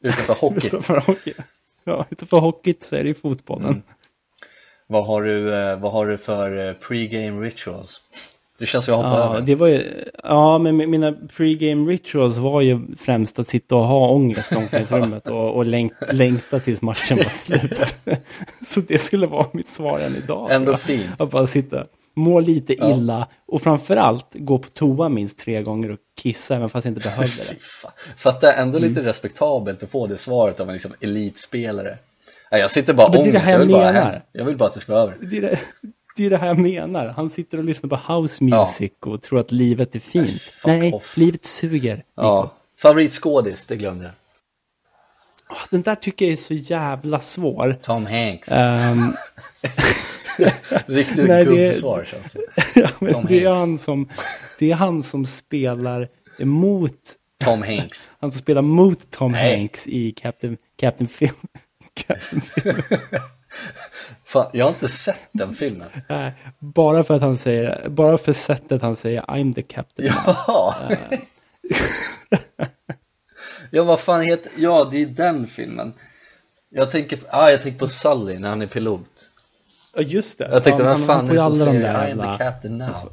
Utanför <laughs> hockey? Utanför hockey. Ja, utanför hockeyt så är det ju fotbollen. Mm. vad, har du, vad har du för pre-game rituals? Det känns som jag hoppar Ja, över det var ju, ja, men mina pre-game rituals var ju främst att sitta och ha ångest i omklädningsrummet och, och längt, längta tills matchen var slut. <laughs> Så det skulle vara mitt svar än idag. Ändå fint Att bara sitta, mår lite illa och framförallt gå på toa minst tre gånger och kissa även fast jag inte behövde <laughs> det. Fatta ändå lite Mm. respektabelt att få det svaret av en liksom elitspelare. Nej, jag sitter bara det ångest, här jag vill jag bara hem. Jag vill bara att det ska vara över. Det det, det är det här jag menar. Han sitter och lyssnar på house music och tror att livet är fint. Fuck Nej, off. livet suger. Nico. Ja, favoritskådis, det glömde jag. Den där tycker jag är så jävla svår. Tom Hanks. Ehm, <laughs> Riktigt nej, det- gubbsvar känns det. <laughs> ja, men Tom det, är Hanks. han som, det är han som spelar emot Tom Hanks. <laughs> Han som spelar mot Tom Nej. Hanks i Captain, Captain Phil. Captain Phil. Fan, jag har inte sett den filmen. Nej, bara för att han säger, bara för sättet han säger I'm the captain. Ja. ja, vad fan heter, ja det är den filmen. Jag tänker, ah, jag tänker på Sully när han är pilot. Ja, just det. Jag tänkte, Ja, vad fan han är det som säger där I am the captain now?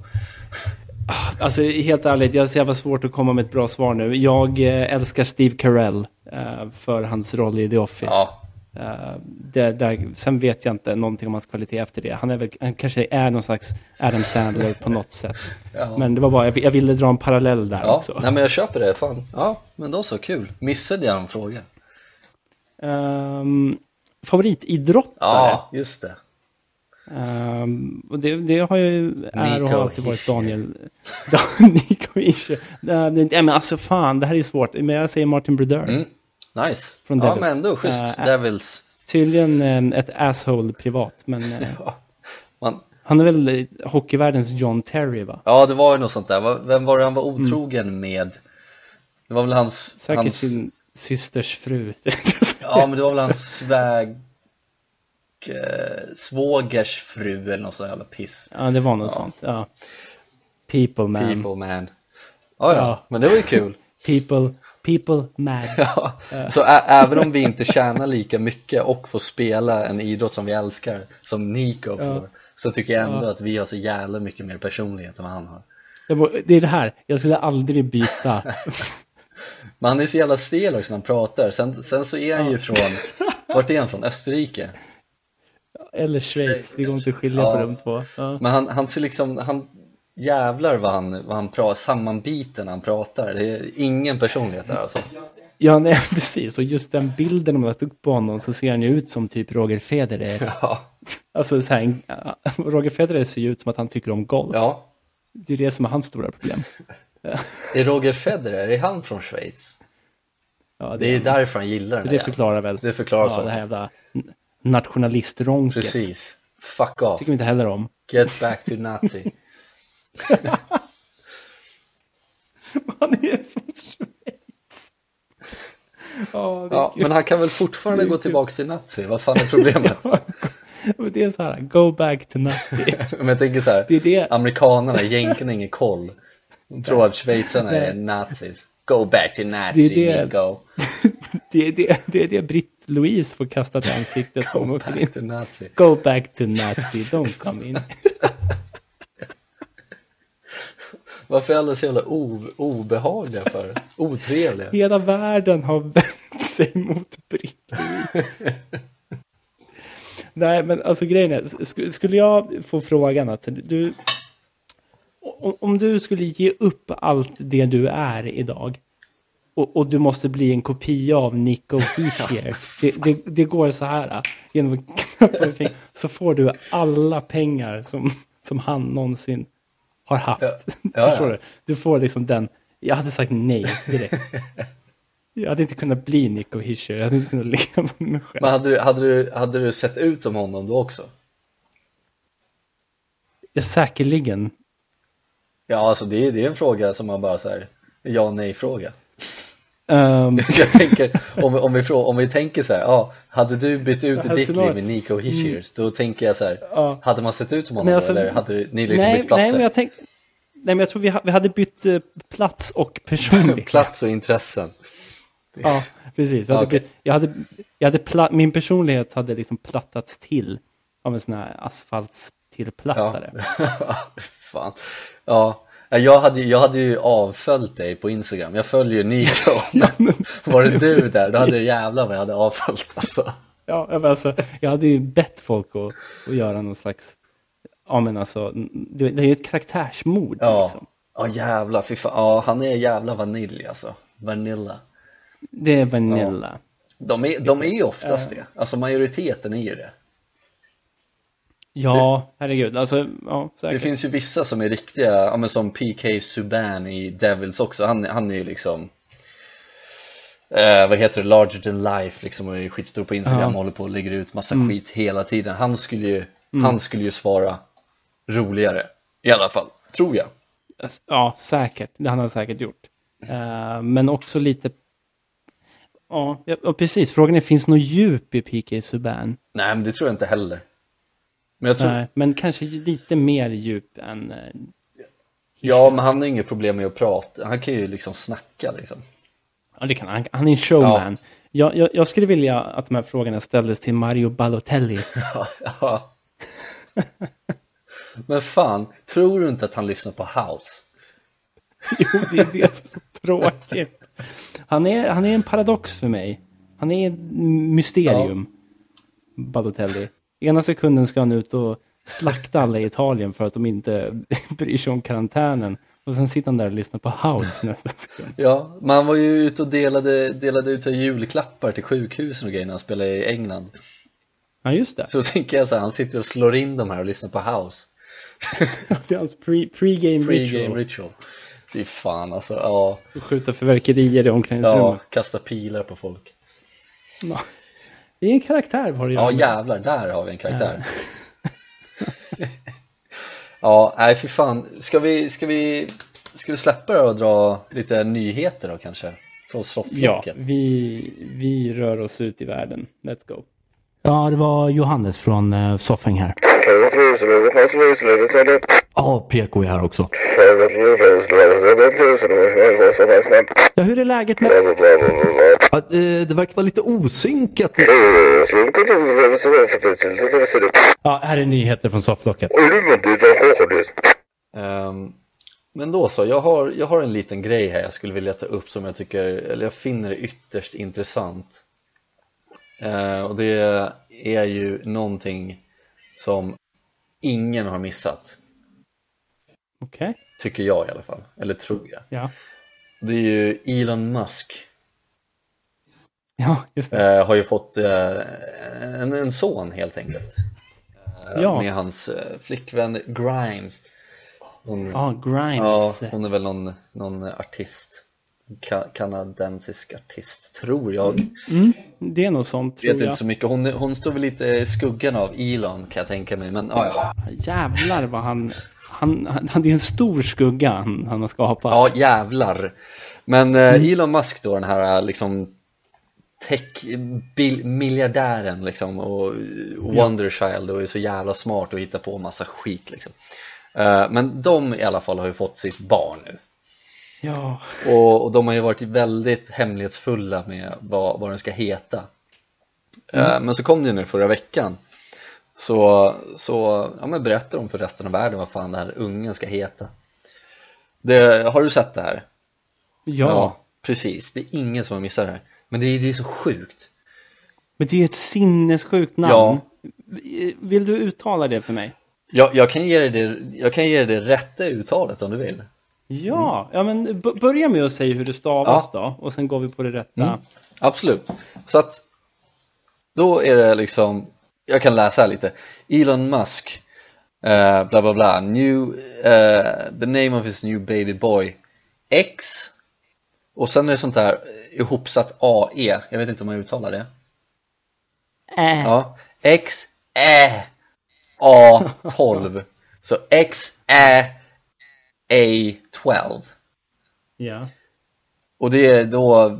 Alltså helt ärligt, jag så jävla svårt att komma med ett bra svar nu. Jag eh, älskar Steve Carell eh, för hans roll i The Office. Ja, Eh, det, där, sen vet jag inte någonting om hans kvalitet efter det. Han, är väl, han kanske är någon slags Adam Sandler på något sätt. <laughs> ja. Men det var bara, jag, jag ville dra en parallell där ja. också. Nej men jag köper det, fan. Ja, men då så, kul. Missade jag en fråga? Um, favoritidrottare? Ja, just det. Ehm, och det, det har ju är och har alltid varit. Daniel. <laughs> Nico det- Nej men alltså fan, det här är svårt. Men jag säger Martin Brodeur. Mm. Nice. Från ja, Devils. men ändå schysst. Äh, Devils. Tydligen eh, ett asshole privat, men <laughs> eh, Ja. Man, han är väl hockeyvärldens John Terry va? ja, det var ju något sånt där. Vem var det han var otrogen med? Det var väl hans... Mm. Säkert hans... sin systers fru. <laughs> Ja, men det var väl hans sväg... Svågers fru eller något sånt jävla piss. ja, det var något Ja. sånt. Ja. People man. People man. Ja, ja, Ja. men det var ju kul. <laughs> People, people mad. <laughs> Ja. Så även om vi inte tjänar lika mycket och får spela en idrott som vi älskar, som Nico får, så tycker jag ändå Ja. att vi har så jävla mycket mer personlighet än vad han har. Det, är det här, jag skulle aldrig byta. <laughs> Men han är så jävla stel också när han pratar. Sen, sen så är han ju från, <laughs> vart är han från? Österrike? Eller Schweiz, det går inte att skilja Ja. på de två. Ja. Men han, han ser liksom, han jävlar vad han, vad han pratar, sammanbiten han pratar. Det är ingen personlighet där alltså. Ja, nej, <laughs> precis. Och just den bilden om tagit upp på honom så ser han ju ut som typ Roger Federer. <laughs> Ja, Alltså så här, <laughs> Roger Federer ser ju ut som att han tycker om golf. ja. Det är det som är hans stora problem. Är Roger Federer, är han från Schweiz? Ja, Det är därför han gillar den här det förklarar väl Det förklarar ja, så. det här jävla nationalistronket. Precis. Fuck off. tycker vi inte heller om. Get back to Nazi. <laughs> Han är från Schweiz. Är Ja, men han kan väl fortfarande gå tillbaka till Nazi? Vad fan är problemet? <laughs> Det är så här, go back to Nazi. <laughs> Men jag tänker så här, Det är det. amerikanerna, jänkarna har ingen koll. De tror att schweizarna är nazis. Go back to Nazi, Det är det. Nico. Det är det, det, är det Britt-Louise får kastat i ansiktet Go back to Nazi. Go back to Nazi, don't come in. Varför är alla så jävla obehagliga för? Otrevliga? <laughs> Hela världen har vänt sig mot Britt-Louise. Nej, men alltså grejen är, sk- skulle jag få frågan att du, om, du skulle ge upp allt det du är idag och, och du måste bli en kopia av Nico <laughs> Hischier. Det, det, det går så här, genom att fingret, så får du alla pengar som, som han någonsin har haft. <laughs> Ja, ja. Förstår du? Du får liksom den, jag hade sagt nej direkt. <laughs> Jag hade inte kunnat bli Nico Hischier, jag hade inte kunnat <laughs> leva med mig själv. Men hade du, hade, du, hade du sett ut som honom då också? Ja, säkerligen. Ja, alltså det är, det är en fråga som man bara så här, ja nej Ehm, <laughs> Jag tänker, om vi, om vi, om vi tänker så här, ja, hade du bytt ut ditt liv med Nico Hischiers, då tänker jag så här, ja. hade man sett ut som honom alltså- eller hade ni liksom nej, bytt platser? nej, men jag tänk, nej, men jag tror vi, vi hade bytt eh, plats och personlighet. <laughs> Plats och intressen. <laughs> Ja, precis. Jag hade, Okej. bytt- jag hade, jag hade pla, min personlighet hade liksom plattats till av en sån här Ja. asfaltstillplattare. Fan. Ja, jag hade, jag hade ju avföljt dig på Instagram. Jag följer ju Nico. <laughs> Var det du där, då hade jag jävlar vad jag hade avföljt alltså. Ja, men alltså, jag hade ju bett folk att, att göra någon slags ja men alltså, det, det är ju ett karaktärsmord Ja, liksom. ja jävlar, fy fan. Ja, han är jävla vanilj alltså. Vanilla. Det är Vanilla. De är, de är oftast det. Alltså majoriteten är ju det. Ja, herregud. Alltså, ja, Det säkert. finns ju vissa som är riktiga, ja men som PK Subban i Devils också. Han, han är ju liksom eh, vad heter det, larger than life liksom och är skitstor på Instagram Ja. och håller på och lägger ut massa Mm. skit hela tiden. Han skulle ju, han skulle ju svara roligare i alla fall, tror jag. Ja, säkert. Det han har säkert gjort. Eh, men också lite... Ja, ja, och precis. Frågan är, finns det något djup i PK Subban? Nej men det tror jag inte heller. Men tror, Nej, men kanske lite mer djup än... eh, ja men han har inget problem med att prata, han kan ju liksom snacka liksom. Ja, det kan han. Han är en showman. Jag, jag, jag skulle vilja att de här frågorna ställdes till Mario Balotelli. <laughs> Ja. Men fan, tror du inte att han lyssnar på house? <laughs> Jo, det är det som är så tråkigt. Han är, han är en paradox för mig. Han är ett mysterium, Balotelli. Ena sekunden ska han ut och slakta alla i Italien för att de inte <laughs> bryr sig om karantänen. Och sen sitter han där och lyssnar på house <laughs> nästa sekund. Ja, man var ju ute och delade, delade ut julklappar till sjukhusen och grejer när han spelade i England Ja, just det. Så tänker jag så här, han sitter och slår in de här och lyssnar på house <laughs> Det är hans pre- pre-game Pre-game ritual. ritual Det är fan alltså, ja, Och skjuta fyrverkerier i ja, omklädningsrummet. kasta pilar på folk Ja. Det är en karaktär var det Ja jävlar, där har vi en karaktär <laughs> Ja, nej för fan, ska vi, ska vi, ska vi släppa det och dra lite nyheter då kanske? Från Ja, sofflocket? vi, vi rör oss ut i världen. Let's go. Ja, det var Johannes från uh, Soffing här. Ja, PK är här också. Ja, hur är läget med... Ja, eh, det verkar vara lite osynkat. Ja, här är nyheter från sofflocket. Ehm, men då så, jag har, jag har en liten grej här jag skulle vilja ta upp som jag tycker, eller jag finner det ytterst intressant. Eh, och det är ju någonting som ingen har missat, Okej. tycker jag i alla fall, eller tror jag. Ja. Det är ju Elon Musk Ja, just det. eh, har ju fått eh, en, en son helt enkelt eh, Ja. med hans flickvän Grimes hon, Ja, Ja, Grimes. hon är väl någon, någon artist ka kanadensisk artist, tror jag Mm, det är nog sånt, tror Vet jag. inte så mycket, hon, hon står väl lite i skuggan av Elon kan jag tänka mig Men ja, ja, Jävlar vad han... Han, han, han det är en stor skugga han, han har skapat. ja jävlar Men eh, Elon Musk då, den här liksom tech-miljardären liksom och Wonderchild och är så jävla smart och hittar på massa skit liksom. Eh, Men de i alla fall har ju fått sitt barn nu. Ja. Och, och de har ju varit väldigt hemlighetsfulla med vad, vad den ska heta. Eh, Men så kom det ju nu förra veckan. Så, så ja, men berättar de för resten av världen vad fan den här ungen ska heta. Det, Har du sett det här? Ja. precis, det är ingen som har missat det här Men det är, det är så sjukt Men det är ett sinnessjukt namn. Vill du uttala det för mig? jag, jag, kan ge dig det, jag kan ge dig det rätta uttalet om du vill Ja, ja men börja med att säga hur det stavas då. Och sen går vi på det rätta. Mm. Absolut. Så att då är det liksom, jag kan läsa här lite. Elon Musk, eh, bla bla bla, new, eh, the name of his new baby boy, X, och sen är det sånt här ihopsatt AE, jag vet inte om man uttalar det. Äh. Ja, X, Ä, A, 12. Så X, Ä, A, 12. Ja. Och det är då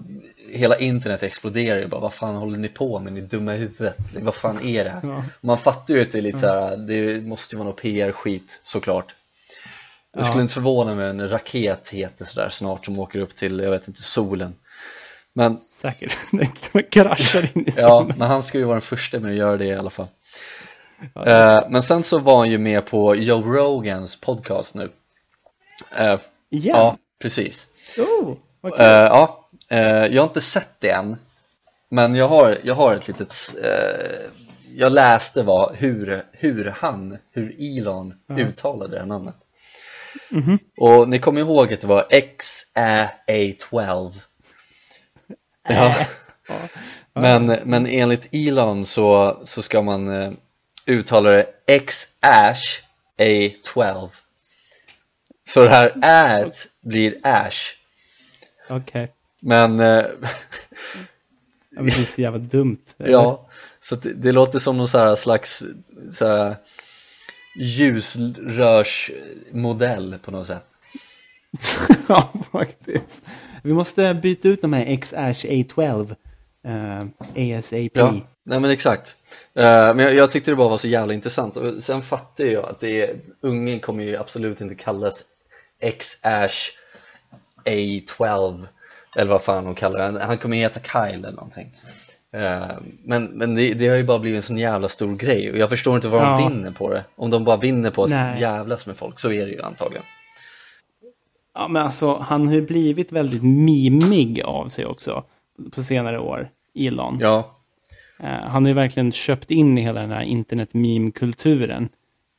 hela internet exploderar ju bara, vad fan håller ni på med, ni dumma i huvudet, vad fan är det här? Ja. Man fattar ju att det är lite så här, det måste ju vara något PR-skit såklart Det Ja. skulle inte förvåna mig en raket heter sådär snart som åker upp till, jag vet inte, solen Men, Säkert. <laughs> Den kraschar in i <laughs> ja, solen. men han ska ju vara den första med att göra det i alla fall Ja, eh, Men sen så var han ju med på Joe Rogans podcast nu eh, Igen? Ja, precis Oh, vad kul. Eh, ja, jag har inte sett det än Men jag har, jag har ett litet jag läste var hur, hur han, hur Elon uttalade det här namnet och ni kommer ihåg att det var XA12 ja. men, men enligt Elon så, så ska man eh, uttala det X-Ash A12 så det här ät blir Ash. Okej. men Ja, men det är så jävla dumt. <laughs> Ja, så det, det låter som någon så här slags så här ljusrörsmodell på något sätt <laughs> ja, faktiskt. Vi måste byta ut de här X-Ash A12. eh, ASAP. Ja, nej men exakt Eh, Men jag, jag tyckte det bara var så jävla intressant och sen fattar jag att det är, ungen kommer ju absolut inte kallas X-Ash A12 eller vad fan de kallar det, han kommer heta Kyle eller någonting Eh, Men, men det, det har ju bara blivit en sån jävla stor grej och jag förstår inte vad Ja. de vinner på det Om de bara vinner på att Nej. jävlas med folk, så är det ju antagligen Ja, men alltså han har ju blivit väldigt mimig av sig också på senare år, Elon. Ja, Eh, han har ju verkligen köpt in i hela den här internet-meme-kulturen.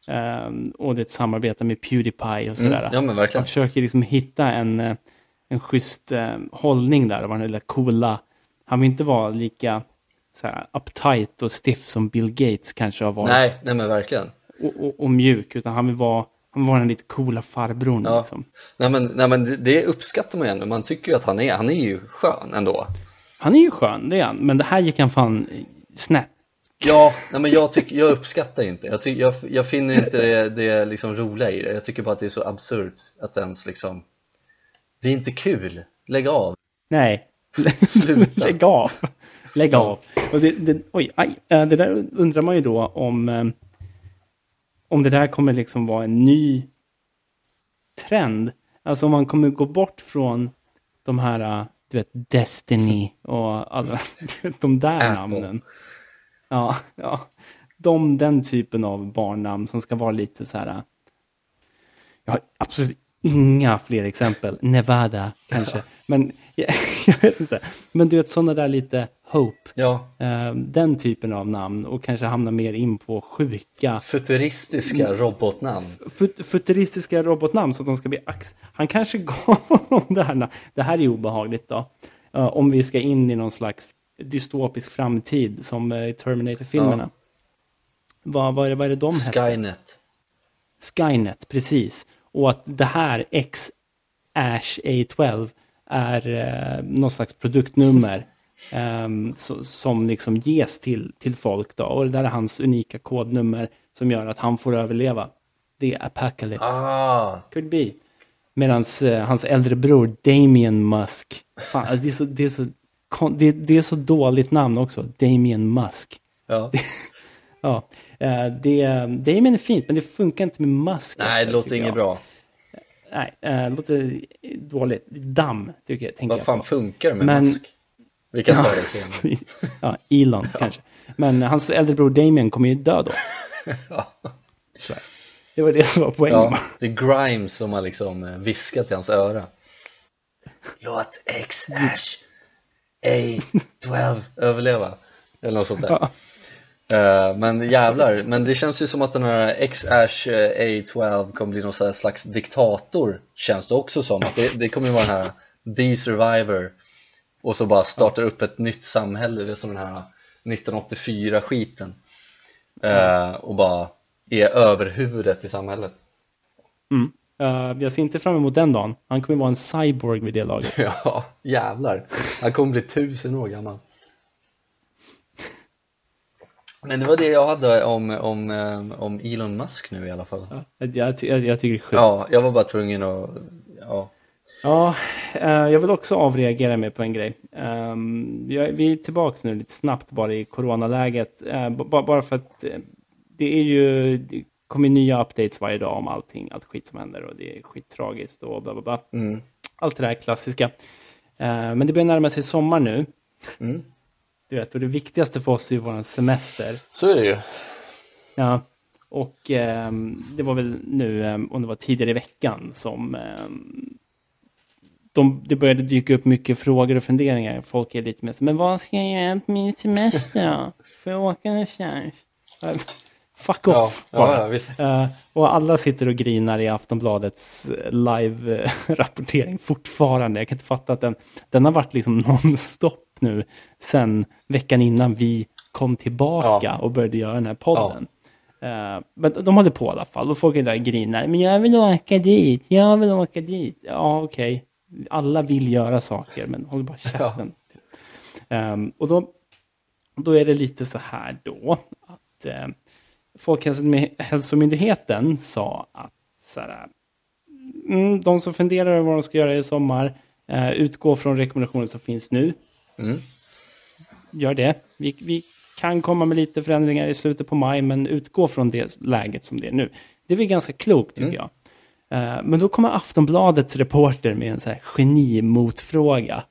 Eh, och det är ett samarbete med Pewdiepie och sådär. mm, ja men Han verkligen försöker liksom hitta en, eh, en schysst eh, hållning där, och vara den där coola. Han vill inte vara lika så här, uptight och stiff som Bill Gates kanske har varit. Nej, nej men verkligen Och, och, och mjuk, utan han vill vara, han vara den lite coola farbrorn. Ja. Liksom. Nej men, nej, men det- uppskattar man ju ändå, man tycker ju att han är, han är ju skön ändå Han är ju skön, det är han. Men det här gick han fan snett. Ja, nej men jag, tycker, jag uppskattar inte, jag, tycker, jag, jag finner inte det, det liksom roliga i det Jag tycker bara att det är så absurt att ens liksom Det är inte kul, lägg av Nej. Sluta. <laughs> Lägg av. Lägg av. Och det, det, oj, aj, Eh, det där undrar man ju då om, eh, om det där kommer liksom vara en ny trend. Alltså om man kommer gå bort från de här, eh, du vet, Destiny och alla <laughs> de där Apple. namnen. Ja, ja. De, den typen av barnnamn som ska vara lite så här. Jag har absolut inga fler exempel. Nevada kanske. Men jag, <laughs> jag vet inte. Men du vet sådana där lite Hope. Ja, Eh, den typen av namn och kanske hamna mer in på sjuka futuristiska Mm. robotnamn fut futuristiska robotnamn så att de ska bli ax. Han kanske <laughs> gav honom det här. Det här är obehagligt då. Eh, om vi ska in i någon slags dystopisk framtid som uh, Terminator-filmerna. Vad, vad, är det, vad är det de hette? Skynet Skynet, precis. Och att det här X-Ash A12 är eh, någon slags produktnummer <laughs> ehm, so, som liksom ges till, till folk då. Och det där är hans unika kodnummer som gör att han får överleva. Det är Apocalypse. Ah, Could be. Medan eh, hans äldre bror Damien Musk. Fan, alltså det, är så, det, är så, det, det är så dåligt namn också. Damien Musk. ja <laughs> Ja, eh, det, Damien är fint men det funkar inte med Musk. Nej, det låter inget bra Nej, eh, det låter dåligt. Damm, tycker jag. Vad fan jag funkar det med Men- mask? Vi kan ta det senare <laughs> ja, Elon kanske. Men hans äldre bror Damien kommer ju dö då. <laughs> ja. Så. Det var det som var poängen. ja, det är Grimes som har liksom eh, viskat i hans öra Låt X-Ash A12 överleva Eller något sånt där Ja. Eh, Men jävlar, men det känns ju som att den här X-Ash eh, A12 kommer bli någon slags diktator Känns det också som, att det, det kommer ju vara den här The Survivor Och så bara startar upp ett nytt samhälle, det är som den här 1984 skiten Eh, Och bara är överhuvudet i samhället Mm. Eh, jag ser inte fram emot den dagen. Han kommer vara en cyborg vid det laget. <laughs> Ja, jävlar. Han kommer bli tusen år gammal. Men det var det jag hade om, om, eh, om Elon Musk nu i alla fall. Ja, jag, jag, jag tycker det är sjukt. Ja, jag var bara tvungen att, ja. Ja, eh, jag vill också avreagera mig på en grej. Ehm, vi är tillbaka nu lite snabbt bara i coronaläget. Uh, bara för att eh, det är ju, det kommer nya updates varje dag om allting, allt skit som händer och det är skittragiskt och bla bla bla. Mm. Allt det där klassiska. Eh, men det börjar närma sig sommar nu. Mm. Du vet, och det viktigaste för oss är ju vår semester. Så är det ju. Ja, och ehm, det var väl nu, ehm, om det var tidigare i veckan, som ehm, de, det började dyka upp mycket frågor och funderingar. Folk är lite mer så, men vad ska jag göra på min semester? Får jag åka någonstans? Eh, Fuck off ja, bara. ja, visst. Eh, och alla sitter och grinar i Aftonbladets eh, live-rapportering <laughs> fortfarande. Jag kan inte fatta att den, den har varit liksom <laughs> nonstop nu sen veckan innan vi kom tillbaka Ja. och började göra den här podden. Eh, men de håller på i alla fall och folk är där och grinar. Men jag vill åka dit, jag vill åka dit. Ja, okej. Alla vill göra saker, men håll bara käften. Ehm, och då, då är det lite så här då att eh, Folkhälsomyndigheten sa att så här, mm, de som funderar över vad de ska göra i sommar, eh, utgå från rekommendationer som finns nu. Mm. Gör det. Vi, vi kan komma med lite förändringar i slutet på maj, men utgå från det läget som det är nu. Det är väl ganska klokt tycker jag. Eh, men då kommer Aftonbladets reporter med en så här genimotfråga.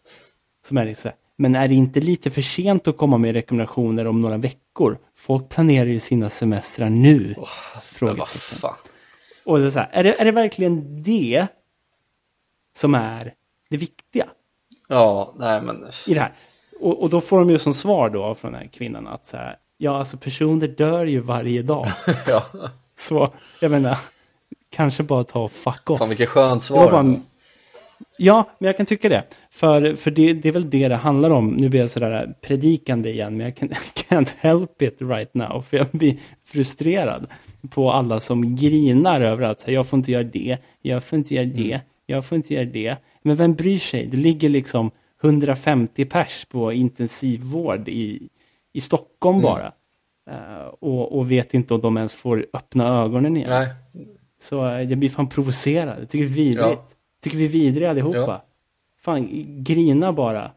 Som är liksom, men är det inte lite för sent att komma med rekommendationer om några veckor? Folk planerar ju sina semestrar nu. Vad Frågetecken. Och det är, så här, är, det, är det verkligen det som är det viktiga Ja, nej men. i det här? Och, och då får de ju som svar då från den här kvinnan att så här, ja alltså personer dör ju varje dag. <laughs> Ja. Så jag menar, kanske bara ta och fuck off. Fan vilket skönt svar. bara Ja, men jag kan tycka det. För, för det, det är väl det det handlar om. Nu blir jag sådär predikande igen, men jag kan, <laughs> can't help it right now. För jag blir frustrerad på alla som grinar över att jag får inte göra det, jag får inte göra det. Jag får inte göra det. Men vem bryr sig? Det ligger liksom 150 pers på intensivvård i, i Stockholm Mm. bara. Eh, och, och vet inte om de ens får öppna ögonen igen. Nej, Så eh, jag blir fan provocerad. Jag tycker det är vidrigt. Ja. Tycker vi är vidriga allihopa. Ja. Fan, grina bara.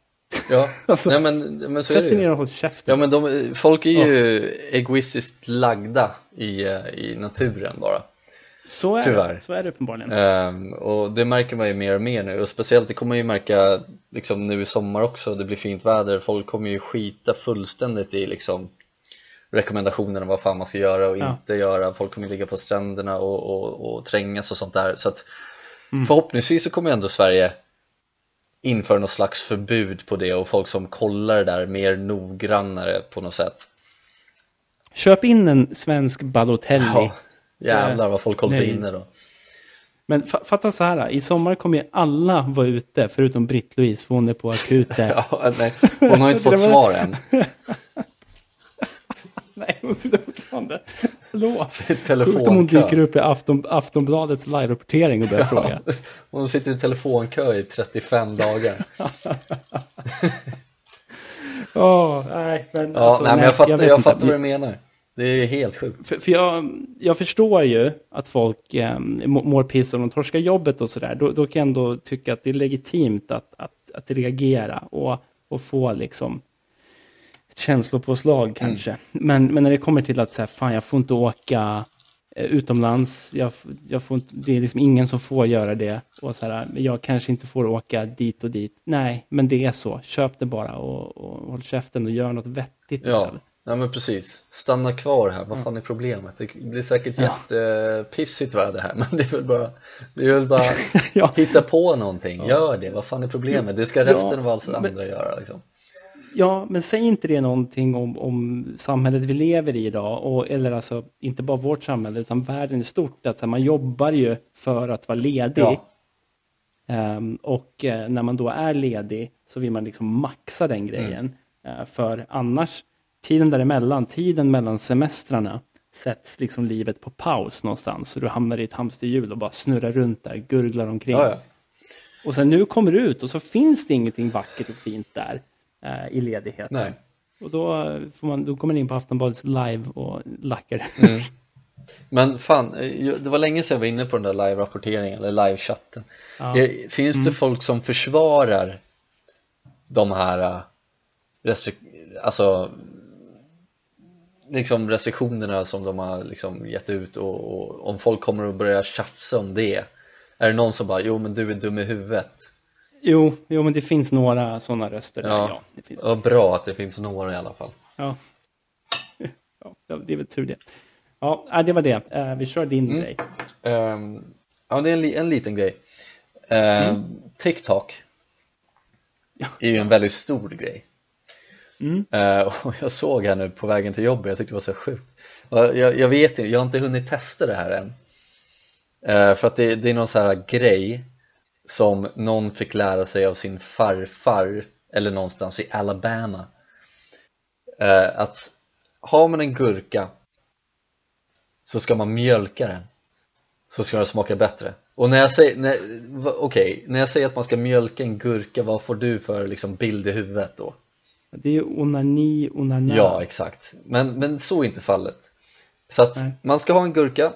ja. <laughs> Alltså, nej men, men så är Sätt det dig ner och håll käften. Ja men de, folk är ju egoistiskt lagda i, eh, i naturen bara. Så är tyvärr. det. Så är det uppenbarligen. Ehm, och det märker man ju mer och mer nu och speciellt det kommer man ju märka liksom nu i sommar också, det blir fint väder, folk kommer ju skita fullständigt i liksom rekommendationerna vad fan man ska göra och Ja. inte göra, folk kommer ligga på stränderna och, och, och trängas och sånt där så att Mm. förhoppningsvis så kommer ändå Sverige införa något slags förbud på det och folk som kollar det där mer noggrannare på något sätt Köp in en svensk Balotelli. Ja, jävlar vad folk håller sig inne då Men fa- fatta så här, i sommar kommer ju alla vara ute, förutom Britt-Louise, för hon är på akuten. <laughs> Ja, nej, hon har inte fått var- svar än <laughs> Nej, hon sitter fortfarande. Hallå? <laughs> Sjukt om hon telefonkö dyker upp i Afton, Aftonbladets live-rapportering och börjar fråga. Hon sitter i telefonkö i 35 dagar Åh, nej, men Ja, alltså, nej, men jag fattar, jag inte. fattar vad du menar Det är helt sjukt För, för jag, jag förstår ju att folk eh, må- mår piss om de torskar jobbet och sådär. Då, då kan jag ändå tycka att det är legitimt att, att, att reagera och, och få liksom känslopåslag kanske. Men, men när det kommer till att säga, fan jag får inte åka eh, utomlands, jag, jag får inte, det är liksom ingen som får göra det. Och så här, jag kanske inte får åka dit och dit. Nej, men det är så. Köp det bara och, och håll käften och gör något vettigt Ja, istället. Nej men precis Stanna kvar här, vad fan är problemet? Det blir säkert Ja. jättepissigt väder här <laughs> men det är väl bara Det är väl bara <laughs> Ja. hitta på någonting, gör det, vad fan är problemet? Det ska Ja, resten av alla men- andra göra liksom Ja, men säg inte det någonting om, om samhället vi lever i idag, och, eller alltså inte bara vårt samhälle, utan världen i stort, att så här, man jobbar ju för att vara ledig. Ja. Ehm, och eh, när man då är ledig så vill man liksom maxa den grejen. Eh, för annars, tiden däremellan, tiden mellan semestrarna, sätts liksom livet på paus någonstans. Så du hamnar i ett hamsterhjul och bara snurrar runt där, gurglar omkring. Ja, ja. Och sen nu kommer du ut och så finns det ingenting vackert och fint där eh, i ledigheten. Nej. Och då, eh, får man, då kommer man in på Aftonbladets live och lackar. Mm. <laughs> Men fan, eh, det var länge sedan jag var inne på den där live-rapporteringen eller live-chatten Ja. Eh, Finns det folk som försvarar de här eh, restrik- alltså liksom restriktionerna som de har liksom gett ut och, och om folk kommer att börja tjafsa om det Är det någon som bara, jo men du är dum i huvudet Jo, jo, men det finns några sådana röster där. Ja. Ja, det finns Ja, bra att det finns några i alla fall <laughs> Ja. ja, det är väl tur det. Ja, äh, det var det. Eh, vi kör din Mm. grej. Ehm, Ja, det är en, en liten grej Ehm, TikTok Ja. är ju en väldigt stor grej Mm. Uh, och jag såg här nu på vägen till jobbet, jag tyckte det var så sjukt. Jag, jag vet inte, jag har inte hunnit testa det här än. Uh, För att det, det är någon så här grej som någon fick lära sig av sin farfar eller någonstans i Alabama. Uh, Att har man en gurka så ska man mjölka den. Så ska den smaka bättre. Och när jag säger, när, va- okej, när jag säger att man ska mjölka en gurka, vad får du för liksom bild i huvudet då? Det är ju onani, onana. Ja, exakt. Men, men så är inte fallet. Så att Nej. man ska ha en gurka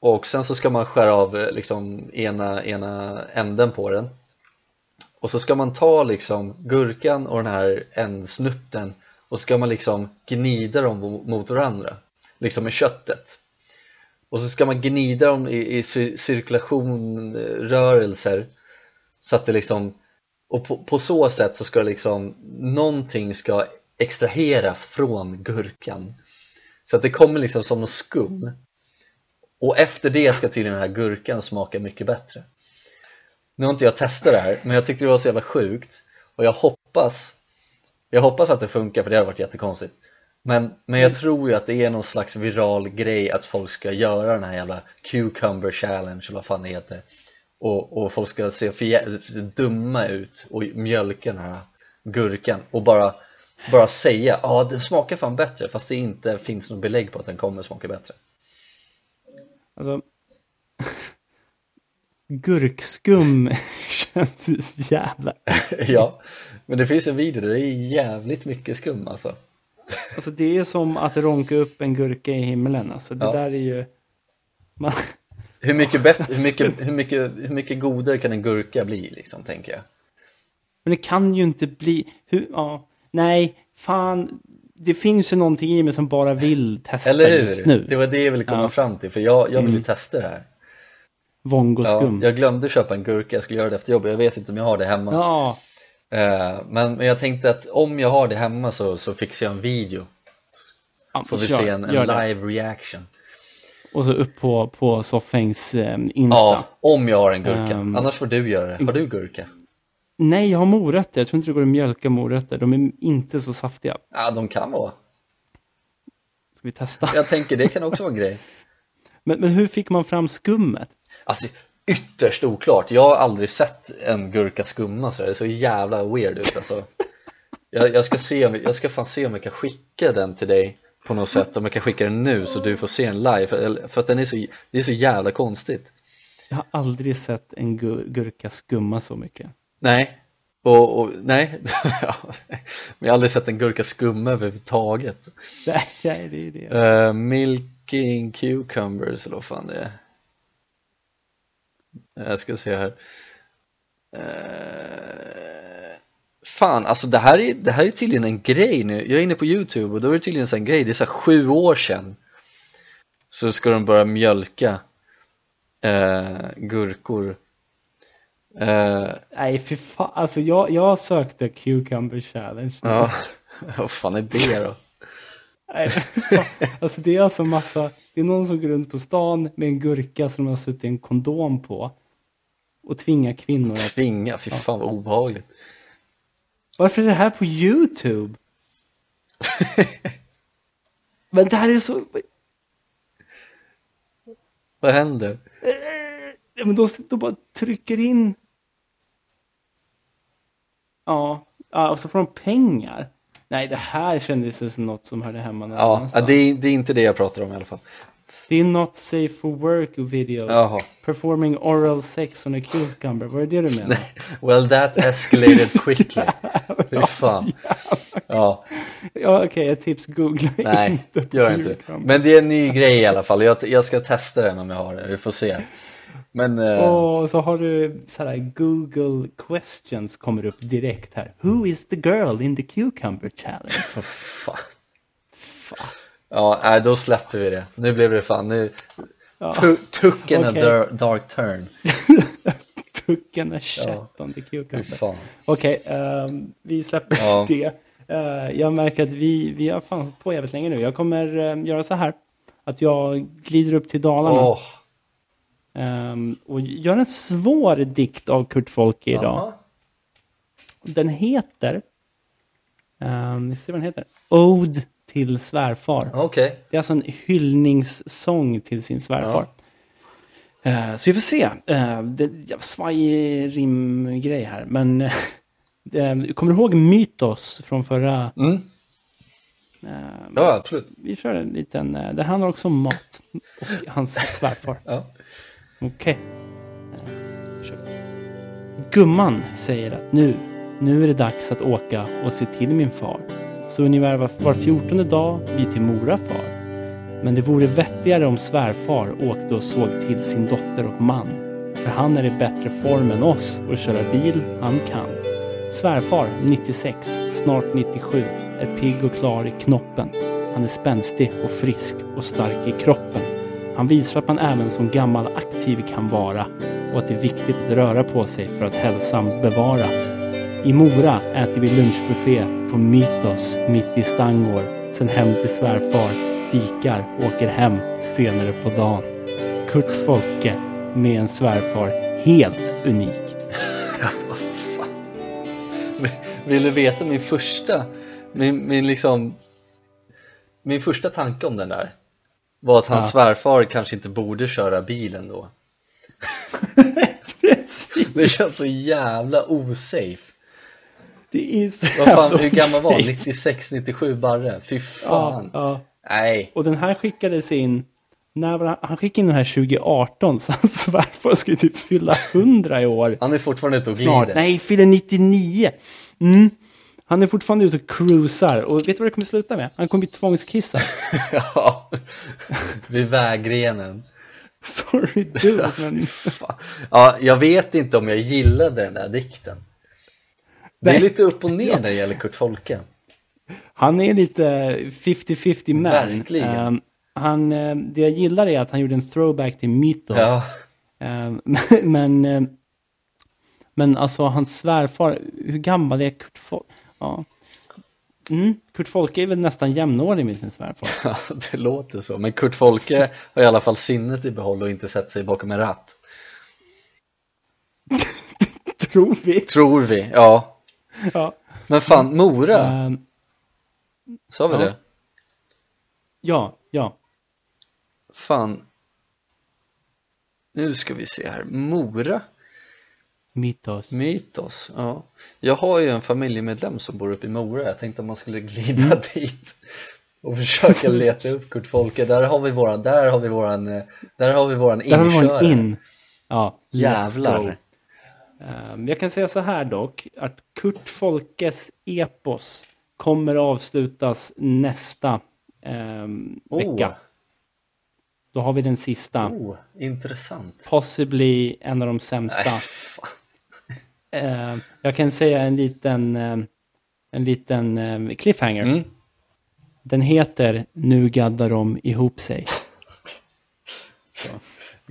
och sen så ska man skära av eh, liksom ena, ena änden på den och så ska man ta liksom gurkan och den här ändsnutten och så ska man liksom gnida dem mo- mot varandra liksom med köttet och så ska man gnida dem i, i cir- cirkulation, eh, rörelser så att det liksom och på, på så sätt så ska liksom någonting ska extraheras från gurkan. Så att det kommer liksom som något skum. Och efter det ska tydligen den här gurkan smaka mycket bättre. Nu har inte jag testat det här men jag tyckte det var så jävla sjukt. Och jag hoppas jag hoppas att det funkar för det hade varit jättekonstigt. Men, men jag tror ju att det är någon slags viral grej att folk ska göra den här jävla cucumber challenge eller vad fan det heter och, och folk ska se för dumma ut och mjölka den här gurkan och bara, bara säga ja den smakar fan bättre fast det inte finns något belägg på att den kommer smaka bättre Alltså, <laughs> gurkskum <laughs> känns jävla... <laughs> ja, men det finns en video där det är jävligt mycket skum alltså Alltså det är som att ronka upp en gurka i himlen. Alltså det Ja. där är ju... Man... hur mycket, bättre, hur, mycket, hur, mycket, hur mycket godare kan en gurka bli liksom tänker jag Men det kan ju inte bli... Hur... Ja. Nej, fan. Det finns ju någonting i mig som bara vill testa Eller just hur? nu. Det var det jag ville komma Ja. fram till för jag, jag vill ju Mm. testa det här ja, Vongoskum. Ja. Jag glömde köpa en gurka, jag skulle göra det efter jobbet, jag vet inte om jag har det hemma ja. Eh, men, men jag tänkte att om jag har det hemma så, så fixar jag en video Får vi se en, en live reaction Och så upp på, på Soffhängs eh, Insta. Ja, om jag har en gurka, Ehm, annars får du göra det Har du gurka? Nej, jag har morötter. Jag tror inte det går att mjölka morötter. De är inte så saftiga. Ja, de kan vara Ska vi testa? Jag tänker det kan också vara en grej <laughs> Men, men hur fick man fram skummet? Alltså ytterst oklart, jag har aldrig sett en gurka skumma så det är så jävla weird ut alltså <laughs> jag, jag, ska se om, jag ska fan se om jag kan skicka den till dig på något sätt, om jag kan skicka den nu så du får se den live. För, för att den är så, det är så jävla konstigt. Jag har aldrig sett en gur gurka skumma så mycket. Nej, och, och nej, <laughs> men jag har aldrig sett en gurka skumma överhuvudtaget. Nej, nej, det är det. uh, Milking cucumbers eller vad fan det är. Jag ska se här. Eh, Fan, alltså det här, är, det här är tydligen en grej nu Jag är inne på youtube och då är det tydligen en grej Det är så sju år sedan Så ska de börja mjölka eh, gurkor eh, Nej, fy fan. Alltså jag, jag sökte Cucumber Challenge. Ja, <laughs> vad fan är det då? Nej, <laughs> alltså det är alltså massa, det är någon som går runt på stan med en gurka som de har suttit en kondom på. Och tvingar kvinnor att... Tvinga, fy fan vad obehagligt Varför är det här på YouTube? <laughs> Men det här är så... Vad händer? Ja, men de, de bara trycker in... Ja, och så får de pengar. Nej, det här kändes som något som hörde hemma någon Ja, annanstans. det är, det är inte det jag pratar om i alla fall Det är not safe for work videos. Jaha, Performing oral sex on a cucumber. Var det det du menade? well that escalated <laughs> quickly Fy fan Ja, Ja, okej, ett tips. Googla nej, inte på gör inte cucumber. Men det är en ny grej i alla fall, jag, jag ska testa den om jag har det, vi får se Men, eh, Och så har du så här Google questions kommer upp direkt här. Who is the girl in the cucumber challenge? <laughs> fan Fan. Ja, nej, då släpper vi det Nu blev det fan, nu Ja. took, in Okej. a dar- dark turn Took a shit Ja. on the cucumber. Okej, ehm, vi släpper Ja. <laughs> det. Eh, jag märker att vi, vi har fan på jävligt länge nu. Jag kommer eh, göra så här. Att jag glider upp till Dalarna. Åh, ehm, och gör en svår dikt av Kurt Folke idag. jaha. Den heter Um, vi ska se vad den heter. Ode till svärfar. Okej, Det är alltså en hyllningssång till sin svärfar. Eh, så vi får se. Uh, det en svajig rimgrej här. Men uh, kommer du ihåg Mytos från förra? mm. ja absolut. vi kör en liten. det handlar också om mat. Och hans svärfar. Ja. Okej. Kör. Gumman säger att nu, nu är det dags att åka och se till min far. Så ungefär var, var fjortonde dag vi till Mora far. Men det vore vettigare om svärfar åkte och såg till sin dotter och man. För han är i bättre form än oss och köra bil han kan. Svärfar, 96, snart 97, är pigg och klar i knoppen. Han är spänstig och frisk och stark i kroppen. Han visar att man även som gammal aktiv kan vara och att det är viktigt att röra på sig för att hälsan bevara. I Mora äter vi lunchbuffé på Mytos mitt i Stangård. Sen hem till svärfar, fikar, åker hem senare på dagen. Kurt Folke med en svärfar helt unik. Vill du veta min första, min, min liksom, min första tanke om den där var att hans Ja. svärfar kanske inte borde köra bilen då. <laughs> Det känns så jävla osafe. Det är så Vad fan, hur gammal var han? osafe. 96, 97 barre? Fy Ja, fan. ja. Nej, Och den här skickades in, när han, han skickade in den här 2018 så hans <laughs> svärfar skulle typ fylla 100 i år. han är fortfarande ute och Snart. glider. Nej, fyller 99. Mm. Han är fortfarande ute och cruisar. Och vet du vad det kommer sluta med? Han kommer bli tvångskissad. <laughs> Ja, vid vägrenen. Sorry dude, <laughs> men... Ja, jag vet inte om jag gillade den där dikten. Det är lite upp och ner när det gäller Kurt Folke. Han är lite 50-50 man. Verkligen. Ehm, han, eh, det jag gillar är att han gjorde en throwback till Mythos. Ja, Ehm, <laughs> men, eh, men alltså hans svärfar, hur gammal är Kurt Folke? Ja. Mm, Kurt Folke är väl nästan jämnårig med sin svärfar. <laughs> ja, det låter så. Men Kurt Folke har i alla fall sinnet i behåll och inte sett sig bakom en ratt. <laughs> Tror vi. Tror vi, ja. Ja. Men fan, Mora, Ehm, sa vi ja. det? ja, ja. Fan. Nu ska vi se här. Mora, Mythos. Mytos. Ja. Jag har ju en familjemedlem som bor uppe i Mora. Jag tänkte om man skulle glida Mm. dit och försöka <laughs> leta upp Kurt Folke. Där har vi våran, där har vi våran, eh, där har vi våran Där har vi inkörare. en in. Ja. Jävlar. Ehm, jag kan säga så här dock, att Kurt Folkes epos kommer avslutas nästa ehm, Oh. vecka. Då har vi den sista. Oh, intressant. Possibly en av de sämsta. Nej, fan. Ehm, jag kan säga en liten, en liten cliffhanger. Mm. Den heter Nu gaddar de ihop sig. <laughs>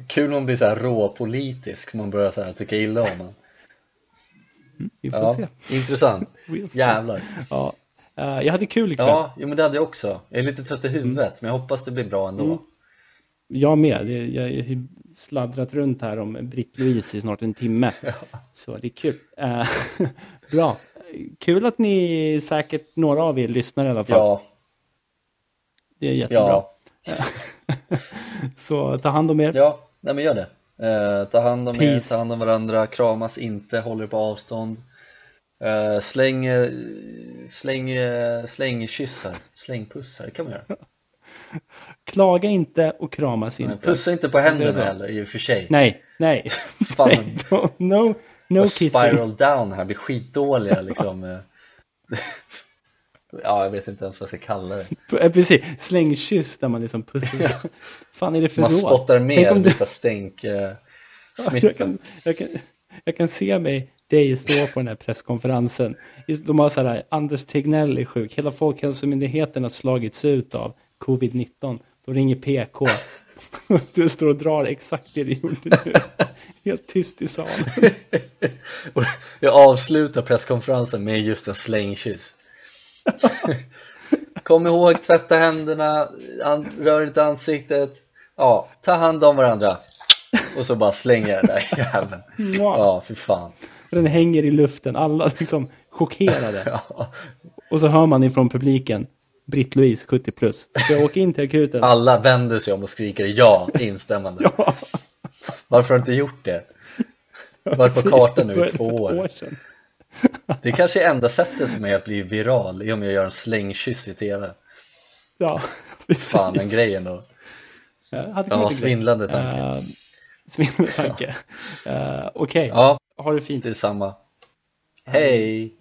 Kul om man blir så här råpolitisk, man börjar så här tycka illa om honom. Vi får Ja, se. intressant. <laughs> We'll. Jävlar. Ja. Eh, jag hade kul ikväll. Ja, jo, men det hade jag också. Jag är lite trött i huvudet, men jag hoppas det blir bra ändå. Mm. Jag med. Jag har sladdrat runt här om Britt-Louise i snart en timme. <laughs> Så det är kul. Eh, <laughs> bra. Kul att ni säkert, några av er lyssnar i alla fall. Ja, Det är jättebra. ja, Så ta hand om er. ja, nej men gör det. Eh, ta hand om er, Peace. ta hand om varandra, kramas inte, håller på avstånd. Eh, släng, eh, släng, eh, släng kyssar, släng pussar, det kan man göra. Klaga inte och kramas inte. Pussa inte på händerna heller i och för sig. Nej, nej. <laughs> Fan, <laughs> nej no, no och kissing. spiral down här, blir skitdåliga liksom. <laughs> ja, jag vet inte ens vad jag ska kalla det. <laughs> Eh, Precis, slängkyss där man liksom pussar. <laughs> fan är det för Man råd? spottar mer, du- här stänk eh, Ja, jag, kan, jag, kan, jag kan se mig dig stå på den här presskonferensen. De har så här, Anders Tegnell är sjuk, hela Folkhälsomyndigheten har slagits ut av covid-19. Då ringer PK. <laughs> Du står och drar exakt det du gjorde nu. Helt tyst i salen. Jag avslutar presskonferensen med just en slängkyss. <laughs> Kom ihåg, tvätta händerna, rör inte ansiktet. Ja, ta hand om varandra. Och så bara slänger jag den där <laughs> jäveln. Ja, för fan. Den hänger i luften. Alla liksom chockerade. <laughs> Ja. Och så hör man ifrån publiken, Britt-Louise 70 plus, ska jag åka in till akuten? Alla vänder sig om och skriker ja, instämmande. Ja, Varför har du inte gjort det? Varit på kartan nu i två ett år. sedan. <laughs> Det kanske är enda sättet för mig att bli viral, är om jag gör en slängkyss i tv. Ja, precis. <laughs> Fan, den grejen då. Ja, bli grej. svindlande tanke. Eh, svindlande tanke. <laughs> Eh, Okej, Ja, ha det fint. detsamma. Hej!